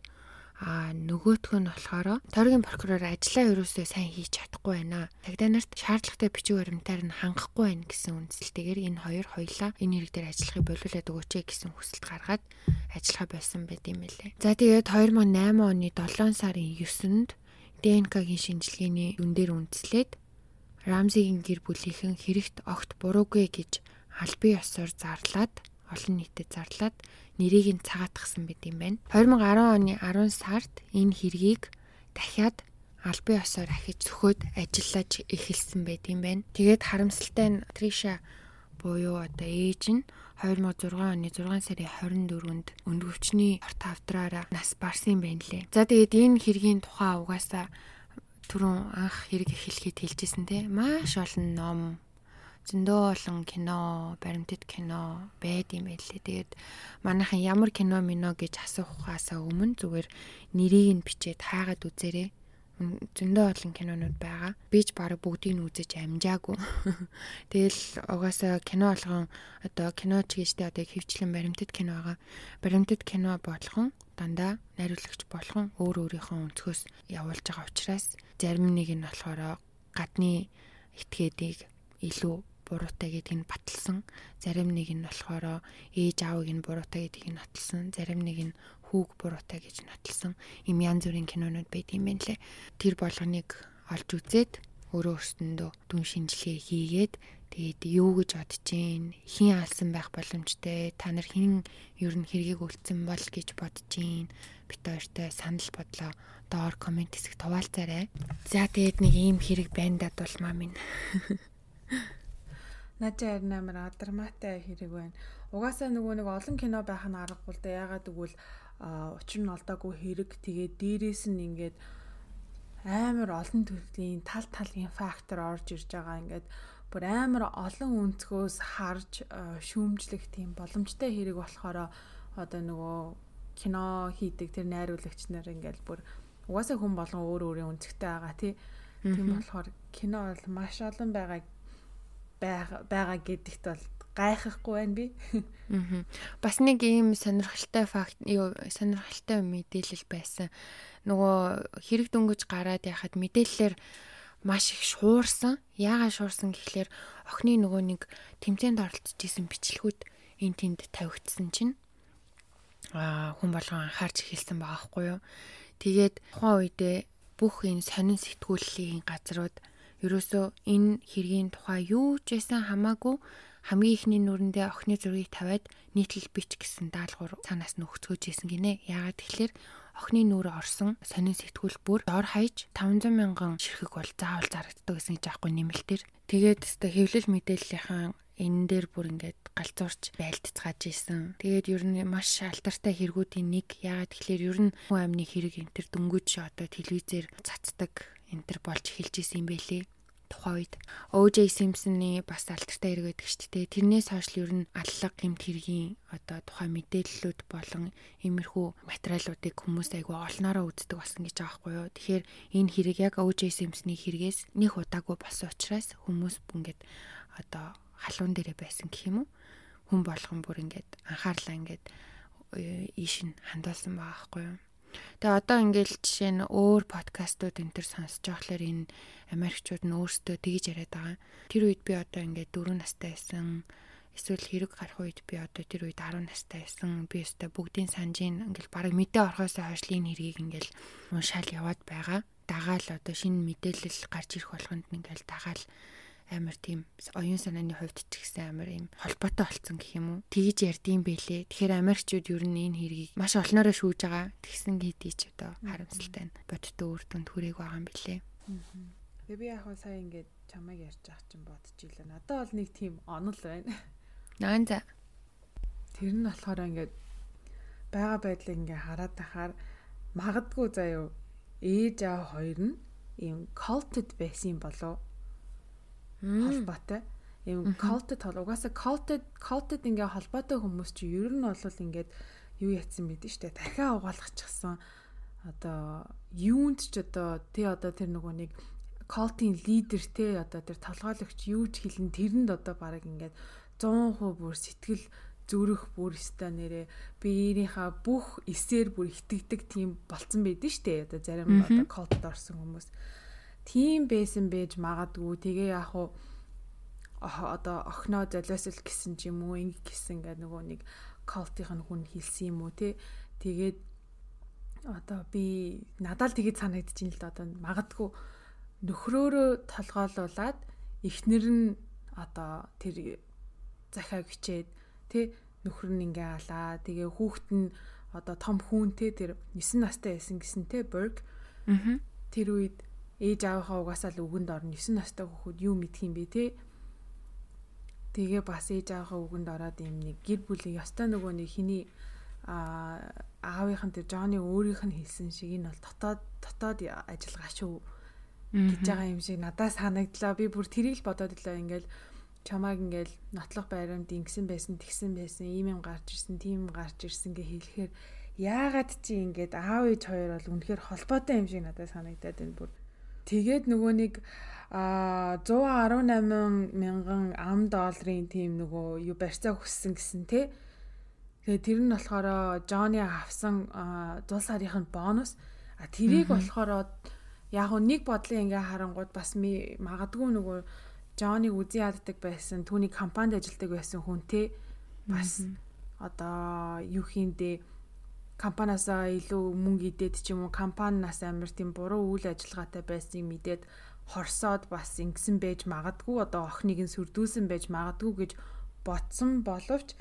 B: а нөгөөх нь болохоор тойргийн прокурор ажлаа ерөөсөө сайн хийж чадахгүй байна. Цагдаа нарт шаардлагатай бичиг баримтаар нь хангахгүй байна гэсэн үндсэлтэйгээр энэ хоёр хоёлаа энэ хэрэг дээр ажиллахыг болиулаад өгөөч гэсэн хүсэлт гаргаад ажиллахаа байсан байт юм лээ. За тэгээд 2008 оны 7 сарын 9-нд ДНК-гийн шинжилгээний дүн дээр үндэслээд Рамзигийн гэр бүлийнхэн хэрэгт огт буруугүй гэж албан ёсоор зарлаад олон нийтэд зарлаад нэрийг нь цагаатгсан байт юм байна. 2010 оны 10 сард энэ хэргийг дахиад албан ёсоор ахиж зөвхөд ажиллаж эхэлсэн байт юм байна. Тэгээд харамсалтай нь Триша буюу одоо ээж нь 2006 оны 6 сарын 24-нд өндгөвчний хорт авдраараа нас барсан юм байна лээ. За тэгээд энэ хэргийн тухай угаасаа түрүүн анх хэрэг эхлэхэд хэлжсэн те. Маш олон ном. Зөндөө олон кино, баримтат кино байд юм байлээ. Тэгээд манайхан ямар кино мино гэж асуухаасаа өмнө зүгээр нэрийг нь бичээд хаагаад үзээрэй зөндөө олон кинонууд байгаа. Би ч баг бүгдийг нь үзэж амжаагүй. Тэгэл угаасаа кино болгон одоо кино ч гэжтэй одоо хөвчлэн баримтат кино байгаа. Баримтат кино болгон дандаа найруулагч болгон өөр өөрийнхөө өнцгөөс явуулж байгаа учраас зарим нэг нь болохоор гадны этгээдийг илүү буруутай гэдгийг нь баталсан. Зарим нэг нь болохоор ээж аавыг нь буруутай гэдгийг нь баталсан. Зарим нэг нь хүүг буруутай гэж наталсан им янз бүрийн кинонууд байд юм байна лээ. Тэр болгоныг олж үзээд өөрөө өөртөндөө дүн шинжилгээ хийгээд тэгээд юу гэж бодож гин хин алсан байх боломжтой та нар хин ер нь хэргийг үлдсэн бол гэж бодож гин бит хоёртой санал бодлоо доор комент хэсэгт хуваалцаарай. За тэгээд нэг ийм хэрэг байна дад бол маа минь.
A: Нажаа харин амар драматай хэрэг байна. Угаасаа нөгөө нэг олон кино байх нь аргагүй л да. Ягаад гэвэл учир нь олдоогүй хэрэг. Тэгээд дээрээс нь ингээд амар олон төрлийн тал талын фактор орж ирж байгаа. Ингээд бүр амар олон өнцгөөс харж шүүмжлэх тийм боломжтой хэрэг болохоор одоо нөгөө кино хийдэг тэр найруулагч нар ингээд бүр угаасаа хүн болгон өөр өөрийн өнцгтэй байгаа тий. Тийм болохоор кино бол маш олон байгаа байгаа гэдэгт бол гайхахгүй байна би.
B: Аа. Бас нэг ийм сонирхолтой факт юу сонирхолтой мэдээлэл байсан. Нөгөө хэрэг дөнгөж гараад яхад мэдээллээр маш их шуурсан. Яагаад шуурсан гэхлээр охины нөгөө нэг тэмцээнд оролцож исэн бичлэгүүд эн тэнд тавигдсан чинь аа хүн болгон анхаарч эхэлсэн байгаа хгүй юу. Тэгээд тухайн үедээ бүх энэ сонин сэтгүүллийн газрууд ерөөсөө энэ хэргийн тухай юу ч байсан хамаагүй хамгийн ихний нүрэндээ охины зургийг тавиад нийтлэл бич гэсэн даалгавар цаанаас нь өгцгөөж исэн гинэ. Яагаад тэгэхээр охины нүрэ орсон сонин сэтгүүл бүр дор хаяж 500 мянган ширхэг бол заавал зарагддаг гэсэн гэж аахгүй нэмэлтээр. Тэгээд өстө хэвлэл мэдээллийнхэн энэ дээр бүр ингээд галзуурч байлдцгааж исэн. Тэгээд ер нь маш алдартай хэрэгүүдийн нэг. Яагаад тэгэхээр ер нь хүн амны хэрэг энэ төр дөнгөж одоо телевизээр цацдаг энэ төр болж эхэлж исэн юм бэлээ тухайн үед OJ Simpson-ы бас алдартай хэрэг байдаг шүү дээ. Тэрнээс хойш л ер нь аллаг гэмт хэргийн одоо тухайн мэдээллүүд болон иймэрхүү материалуудыг хүмүүс айгүй олноороо үздэг болсон гэж байгаа байхгүй юу. Тэгэхээр энэ хэрэг яг OJ Simpson-ы хэрэгээс нэг удаагүй болсон учраас хүмүүс ингээд одоо халуун дээрээ байсан гэх юм уу. Хүн болгон бүр ингээд анхаарлаа ингээд э, ийш нь хандуулсан байгаа байхгүй юу. Тэгээ одоо ингээл жишээ нь өөр подкастууд энэ төр сонсож байхлаар энэ Америкчууд нь өөрсдөө тэгж яриад байгаа. Тэр үед би одоо ингээд 4 настай байсан. Эсвэл хэрэг гарах үед би одоо тэр үед 10 настай байсан. Би өстой бүгдийн санджийн ингээл баг мэдээ орхосоо хойш энэ хэргийг ингээл уншаал яваад байгаа. Дагаал одоо шинэ мэдээлэл гарч ирэх болгонд ингээл дагаал амар тийм оюун санааны хувьд ч гэсэн амар юм холбоотой болцсон гэх юм уу. Тэгж ярдсан бэлээ. Тэгэхээр Америкчууд ер нь энэ хэргийг маш олноороо шүүж байгаа. Тэгсэн гэдгийг ч одоо харамсалтай нь бодтой өөр түнд хүрээг байгаа юм бэлээ.
A: Тэгээ би яг хөө сая ингээд чамайг ярьж ах чинь илээ. Надад бол нэг тийм онол байна.
B: Наан за.
A: Тэр нь болохоор ингээд байгаа байдлыг ингээ хараад тахаар магадгүй заяо ээж аа хоёр нь ийм culted байсан болов холбоотой. Ийм culted хол угаасаа culted culted ингээ холбоотой хүмүүс чи ер нь бол ингээд юу ятсан мэдэн штэ. Дахиад угаалгачихсан одоо юунд ч одоо тий одоо тэр нөгөө нэг колтын лидер те одоо тэр толгойлогч юу ч хэлэн тэрэнд одоо баг ингээд 100% бүр сэтгэл зүрх бүр өстой нэрэ. Биеийнхаа бүх эсээр бүр итгэдэг тийм болцсон байдэн штэ. Одоо зарим одоо колтод орсон хүмүүс тийм байсан байж магадгүй. Тэгээ яг уу одоо охноо золиосол гэсэн ч юм уу ингэ гэсэн гэдэг нөгөө нэг колтынх нь хүн хэлсэн юм уу те тэгээд одоо би надад тэгээд санагдчихээн л да одоо магадгүй нөхрөөрөө толгоолуулаад эхнэр нь одоо тэр захаа гिचээд тэ нөхөр нь ингээ алаа. Тэгээ хүүхэд нь одоо том хүүн тэ тэр 9 настай байсан гэсэн тэ Berg тэр үед ээж аавынхаа угаасаа л үгэнд орно. 9 настай хүүхэд юу мэдх юм бэ те? Тэгээ бас ээж аавынхаа үгэнд ороод юм нэг гэр бүлийн ёстой нөгөө нэг хиний а аавынхан тэр Жонни өөрийнх нь хэлсэн шиг энэ бол дотоод дотоод ажиллагаа шүү гэж байгаа юм шиг надад санагдлаа. Би бүр тэрийг л бодоод илаа ингээл чамааг ингээл нотлох байрамд ингэсэн байсан тэгсэн байсан ийм юм гарч ирсэн тийм гарч ирсэн гэ хэлэхээр яагаад чи ингээд аав ээж хоёр бол үнэхээр холбоотой юм шиг надад санагдаад байна бүр Тэгээд нөгөө нэг а 118 мянган ам долларын тийм нөгөө юу барьцаа хүссэн гэсэн тий. Тэгээд тэр нь болохоор Жонни авсан зул сарын бонус. А тэрийг болохоор яг нэг бодлын ингээ харангууд бас магадгүй нөгөө Жонниг үзий яддаг байсан түүний компанид ажилладаг байсан хүн те бас одоо юу хийндээ компаниасаа илүү мөнгө идээд ч юм уу компаниас амар тийм буруу үйл ажиллагаатай байсныг мэдээд хорсоод бас ингэсэн байж магадгүй одоо охиныг нь сүрдүүлсэн байж магадгүй гэж ботсон боловч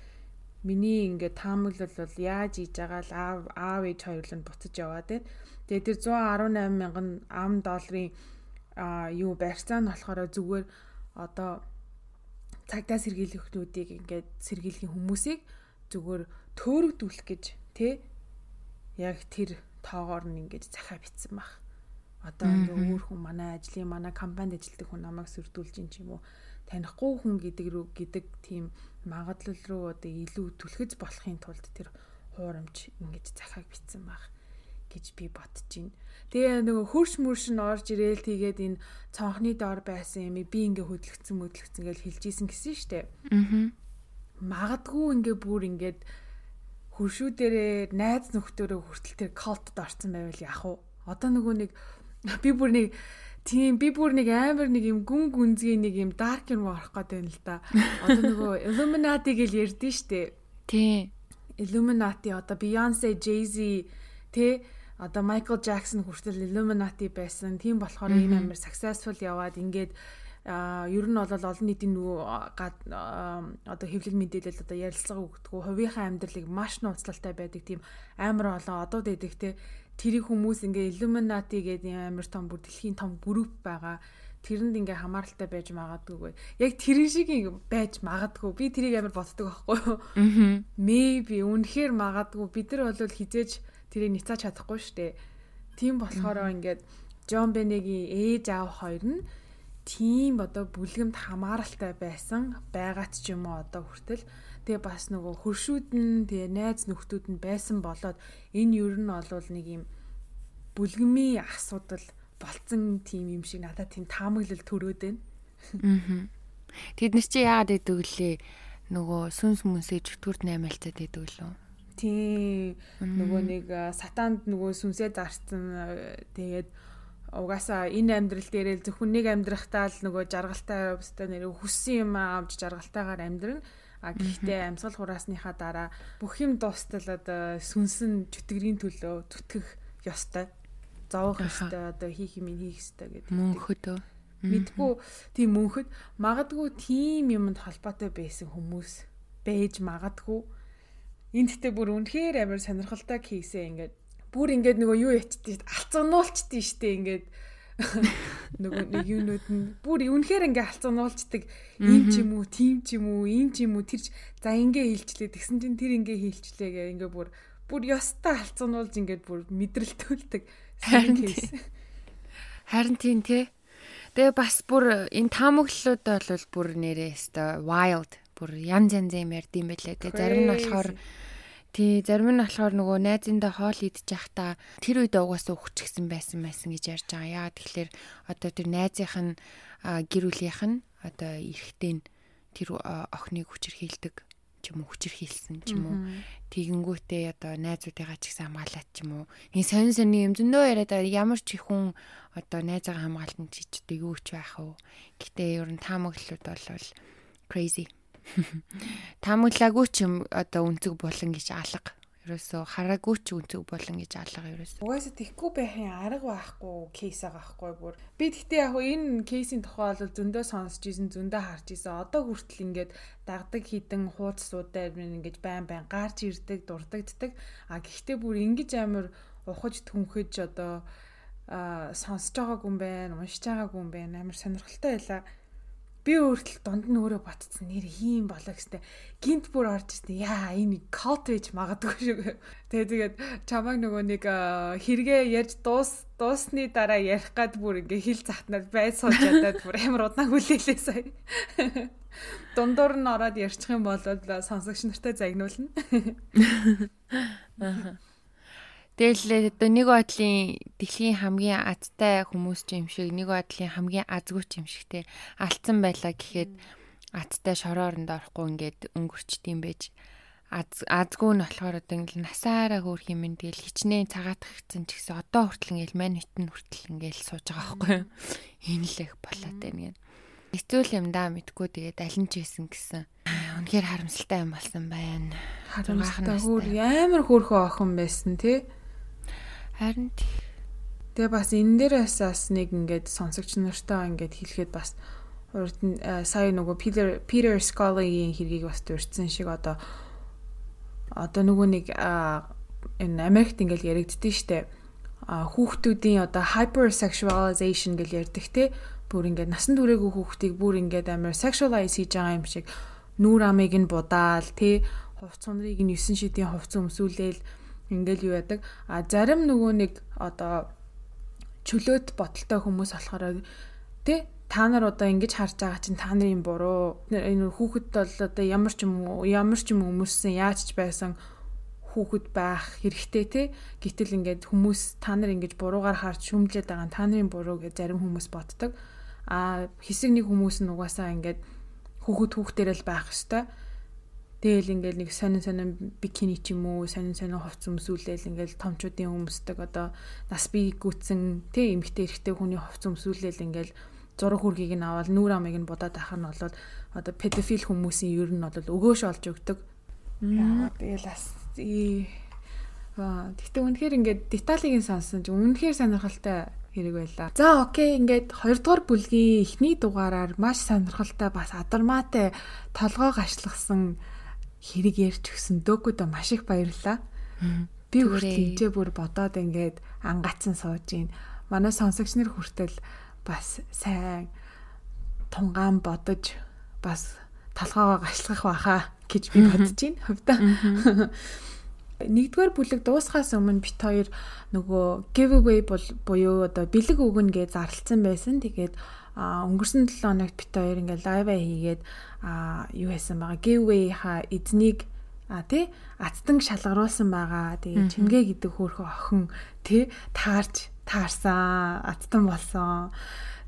A: миний ингээд таамаглал бол яаж хийж байгаа л аав аав ээж хоёр л буцаж яваад байна. Тэгээ тэр 118 мянган ам долларын а юу барьцаа нь болохоор зүгээр одоо цагдаа сэргийлэгчдүүдийг ингээд сэргийлэх хүмүүсийг зүгээр төөрөгдүүлэх гэж тий яг тэр тоогоор нь ингэж захаа битсэн баг. Одоо ингээ өөр хүн манай ажлын манай компанид ажилладаг хүн намайг сөрдүүлж ин ч юм уу танихгүй хүн гэдэг рүү гэдэг тийм магадлал руу одоо илүү түлхэж болохын тулд тэр хуурамч ингэж захааг битсэн баг гэж би бодож байна. Тэгээ нөгөө хөрш мөрш нь орж ирээл тэгээд энэ цонхны доор байсан юм би ингээ хөдлөгцөн хөдлөгцөн гэж хэлж ийсэн гэсэн штэ. Аа. Магадгүй ингээ бүр ингээд хөршүү дээрээ найз нөхдөрөө хүртэл тэр колтод орсон байвал яах вэ? Одоо нөгөө нэг би бүр нэг тийм би бүр нэг амар нэг юм гүн гүнзгий нэг юм dark юм орох гээд байна л да. Одоо нөгөө Illuminati гэж ярьдэн штэ.
B: Тийм.
A: Illuminati одоо Beyoncé, Jay-Z тэ одоо Michael Jackson хүртэл Illuminati байсан. Тийм болохоор ийм амар successful яваад ингээд ер нь бол олон нийтийн нөгөө одоо хэвлэл мэдээлэл одоо ярилцлага өгдөг хувийнхаа амьдралыг маш нууцлалтай байдаг тийм амар олон одууд байдаг те тэрийг хүмүүс ингээ Illuminati гэдэг амар том бүр дэлхийн том групп байгаа тэрэнд ингээ хамааралтай байж магадгүй. Яг тэрэн шиг байж магадгүй. Би тэрийг амар боддог байхгүй юу? Аа. Maybe үнэхээр магадгүй. Бид нар бол хизээж тэрийг ницааж чадахгүй штэ. Тийм болохоор ингээд Джон Бенегийн ээж аав хоёр нь тийм одоо бүлгэмд хамааралтай байсан байгаад ч юм уу одоо хүртэл тэгээ бас нөгөө хөршүүд нь тэгээ найз нөхдүүд нь байсан болоод энэ юу нь олвол нэг юм бүлгэмийн асуудал болцсон тийм юм шиг надад тийм таамаглал төрөөд байна.
B: Аа. Тэд нар чи яагаад гэдэг вүлээ нөгөө сүнс мүнсээ чөтгөрт наймаалцаад байдаг лөө.
A: Тийм нөгөө нэг сатаанд нөгөө сүнсээ зарцсан тэгээд угаасаа энэ амьдрал дээрээ зөвхөн нэг амьдрахтаа л нөгөө жаргалтай өстэй нэр хүссэн юм авч жаргалтайгаар амьдрна. А гэхдээ амьсгал хураасныхаа дараа бүх юм дуустал одоо сүнсэн чөтгөрийн төлөө зүтгэх ёстой. Зовох ёстой одоо хийх юм хийх ёстой гэдэг.
B: Мөнхөдөө
A: мэдгүй тийм мөнхөд магадгүй тийм юмд холбоотой байсан хүмүүс байж магадгүй. Энд тэгтээ бүр үнэхээр амар сонирхолтой кейсээ ингээд бүр ингээд нөгөө юу ячдээ алцгануулчдээ штэ ингээд. Нөгөө нэг юунууд нь бүр үнэхээр ингээ алцгануулцдаг ийм ч юм уу тийм ч юм уу ийм ч юм уу тэр за ингээ хилчлээ тэгсэн чинь тэр ингээ хилчлээ гэ ингээ бүр бүр ёстой алцгануулж ингээд бүр мэдрэлтүүлдэг.
B: Кейс харин тийм те. Тэгээ бас бүр энэ таамаглалууд бол бүр нэрээ өстой wild бүр янз янз юм ярьд юм байлээ те. Зарим нь болохоор Тий, зарим нь болохоор нөгөө найзындаа хоол идчих байхдаа тэр үед угаасаа өгчихсэн байсан байсан гэж ярьж байгаа. Яагаад тэгэхээр одоо тэр найзынх нь гэр бүлийнх нь одоо эрэхтэй нь тэр охиныг хүчрхийлдэг ч юм уу хүчрхийлсэн ч юм уу. Тэгэнгүүтээ одоо найзуудыгаа ч гэсэн хамгаалаад ч юм уу. Энэ сонин сонин юм зөндөө яриад ямар ч их хүн одоо найзаагаа хамгаалсан ч ч одоо юу ч байх вэ гэтээ ер нь таамаглалууд бол crazy Таамаглаагүй ч юм одоо үнцэг болон гэж алга. Ерөөсөө хараагүй ч үнцэг болон гэж алга ерөөсөө.
A: Угаасаа тэгхгүй байхын арга байхгүй кейс байгаа байхгүй бүр. Би тэгтээ яг энэ кейсийн тухай бол зөндөө сонсч ийсэн зөндөө харж ийсэн. Одоо хүртэл ингээд дагдаг хідэн хууц суудаар ингээд байн байн гарч ирдэг, дурддагддаг. А гэхдээ бүр ингэж амар ухаж түнхэж одоо а сонсож байгаагүй юм байна, уншиж байгаагүй юм байна. Амар сонирхолтой байлаа би өөртөл дунд нь өөрөө ботцсон нэр хийм болоо гэстэй. Гинт бүр орж ирсэн. Яа энэ калт байж магадгүй шүү. Тэгээ тэгээд чамайг нөгөө нэг хэрэгээ ярьж дуус дуусны дараа ярих гад бүр ингээ хил затнаад бай сууж ядаад бүр амар удаан хүлээлээ сая. Дундуур нь ороод ярьчих юм бол сонсогч нартай загнуулна.
B: Аа Тэгэл одоо нэг бодлын дэлхийн хамгийн азтай хүмүүс ч юм шиг нэг бодлын хамгийн азгүй ч юм шигтэй алдсан байлаа гэхэд азтай шорооронд орохгүй ингээд өнгөрчдөм байж аз азгүй нь болохоор одоо ингээл насаараа хөөх юм ин тэгэл хичнээн цагаатгцсан ч гэсэн одоо хүртэл ингээл мань хитэн хүртэл ингээл сууж байгаа байхгүй юу? Энэ л их болоод байна гэн. Хэцүү юм да мэдгүй. Тэгээд аль нь ч хийсэн гэсэн. Үнэхээр харамсалтай юм болсон байна.
A: Харамсалтай хөөр амар хөөрхөн охин байсан тий
B: Харин
A: тэгээ бас энэ дээрээс бас нэг ингээд сонсогч нартай ингээд хэлэхэд бас урд нь э, сая нөгөө Peter Peter Scully-ийн хэргийг бас дурдсан шиг одоо одоо нөгөө нэг энэ Америкт ингээд яригддээ штэ. Хүүхдүүдийн одоо hypersexualization гэж ярьдаг те. Бүр ингээд насан туршаагүй хүүхдийг бүр ингээд амар sexualize хийж байгаа юм шиг. Нүүр амыг нь будаал те. Хувц цунрыг нь 9 шидийн хувц өмсүүлээл ингээл юу яадаг а зарим нөгөө нэг одоо чөлөөт боталтай хүмүүс болохоор тий та нар одоо ингэж харж байгаа чинь та нарын буруу. Энэ хүүхэд бол одоо ямар ч юм ямар ч юм өмөрсөн яаж ч байсан хүүхэд байх хэрэгтэй те гэтэл ингээд хүмүүс та нар ингэж буруугаар харж шүмжлээд байгаа та нарын буруу гэж зарим хүмүүс боддог. А хэсэг нэг хүмүүс нь угаасаа ингээд хүүхэд хүүхдэрэл байх хэвээр Тэгэл ингээл нэг сонин сонин бикини ч юм уу сонин сонин хувц өмсүүлээл ингээл томчуудын өмсдөг одоо нас бие гүйтсэн тэ эмгтэй эрэгтэй хүний хувц өмсүүлээл ингээл зураг хүргийг нь аваад нүүр амыг нь будаад ахар нь бол одоо педофил хүмүүсийн ер нь бол өгөөш олж өгдөг. Яа тэгэл бас аа тэгтээ үнэхээр ингээд деталийг нь сонсон чи үнэхээр сонирхолтой хэрэг байлаа. За окей ингээд 2 дугаар бүлгийн эхний дугаараар маш сонирхолтой бас адармаатай толгоо гашлахсан хэрэг ярьж өгсөн дөөгөөдөө маш их баярлалаа. Би хүртэл энэ бүр бодоод ингээд ангацсан сууж ийн. Манай сонсогч нар хүртэл бас сайн тунгаан бодож бас талхаагаа гашлах байхаа гэж би бодож байна хувьдаа. Нэгдүгээр бүлэг дуусхаас өмнө бит хоёр нөгөө giveaway бол буюу одоо бэлэг өгнө гэж зарлцсан байсан. Тэгээд өнгөрсөн 7 хоногт бит хоёр ингээ лайв хийгээд юу хийсэн байгаа giveaway ха эзнийг а тий ацтан шалгаруулсан байгаа. Тэгээ чимгээ гэдэг хөөрхөн охин тий таарч таарсан ацтан болсон.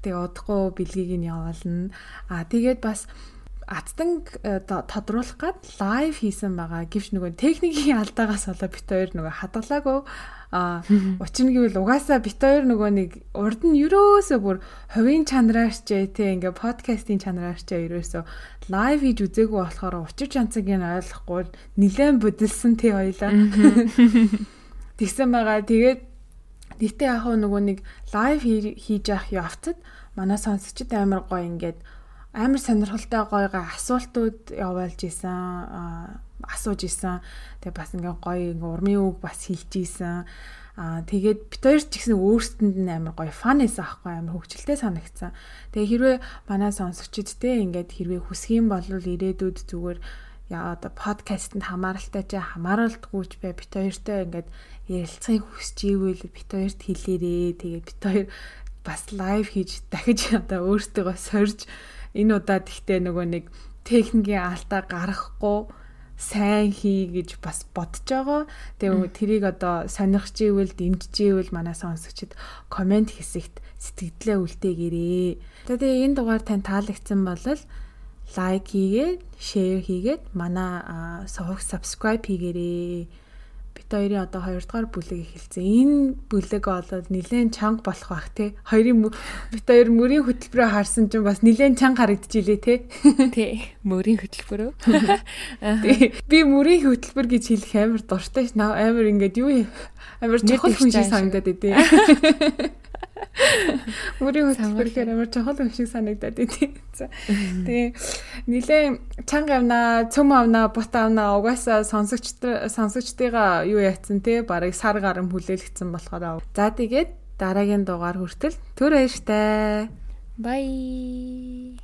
A: Тэгээ удахгүй бэлгийг нь явуулна. А тэгээд бас ацдан э, тодруулах гад лайв хийсэн байгаа. Гэвч нөгөө техникийн алдаагаас болоо бит хоёр нөгөө хадгалаагүй. А учир нь гэвэл угаасаа бит хоёр нөгөө нэг урд нь ерөөсөө бүр хувийн чанараарчээ те ингээ подкастын чанараарчээ ерөөсөө лайв хийж үзээгүй болохоор учир чанцыг нь ойлгохгүй нилээн бүдэлсэн те хоёлаа. Тэгсэн байгаа. Тэгээд гэтээ яг нөгөө нэг лайв хийж явах явцад манай сонсогчд амар гоё ингээд амар сонирхолтой гойгоо асуултууд явуулж исэн асууж исэн. Тэгээ бас ингээ гоё ингээ урмын үг бас хэлж исэн. Аа тэгээд бит хоёр ч гэсэн өөрсдөнд нь амар гоё фан эс аахгүй амар хөвгчлээ санагцсан. Тэгээ хэрвээ манай сонсогчид те ингээд хэрвээ юм бол ирээдүйд зүгээр яа одоо подкастэнд хамааралтай ч хамааралтгүй ч бай бит хоёртой ингээд ярилцахыг хүсэж ивэл бит хоёрт хэлээрээ тэгээд бит хоёр бас лайв хийж дахиж одоо өөртөө сорж энэ удаад ихтэй нөгөө нэг техникийн алдаа гаргахгүй сайн хий гэж бас бодож байгаа. Тэгээ тэрийг одоо сонирхч ивэл дэмжиж ивэл манай сонсогчид комент хэсэгт сэтгэлдээ үлдээгээрээ. Тэгээ энэ дугаар тань таалагдсан бол лайк хийгээд, шеэр хийгээд манай сувг subscribe хийгээрээ хоёрын одоо 2 дугаар бүлэг эхэлсэн. Энэ бүлэг бол нилээн чанга болох бах те. Хоёрын бит хоёр мөрийн хөтөлбөрөөр харсан чинь бас нилээн чанга харагдчихилээ те.
B: Тий. Мөрийн хөтөлбөрөө.
A: Би мөрийн хөтөлбөр гэж хэлэх амар дуртай ш. Амар ингээд юу амар чухал хүн шиг санагдаад идэв. Мөрийн хөтөлбөрөөр амар чухал юм шиг санагдаад идэв. Тэгээ нилээ чанга авнаа, цөм авнаа, бут авнаа угаасаа сонсогч сонсогчдыгаа юу яатсан те барыг сар гарам хүлээлгцэн болохоор. За тэгээд дараагийн дугаар хүртэл түр баяртай.
B: Bye.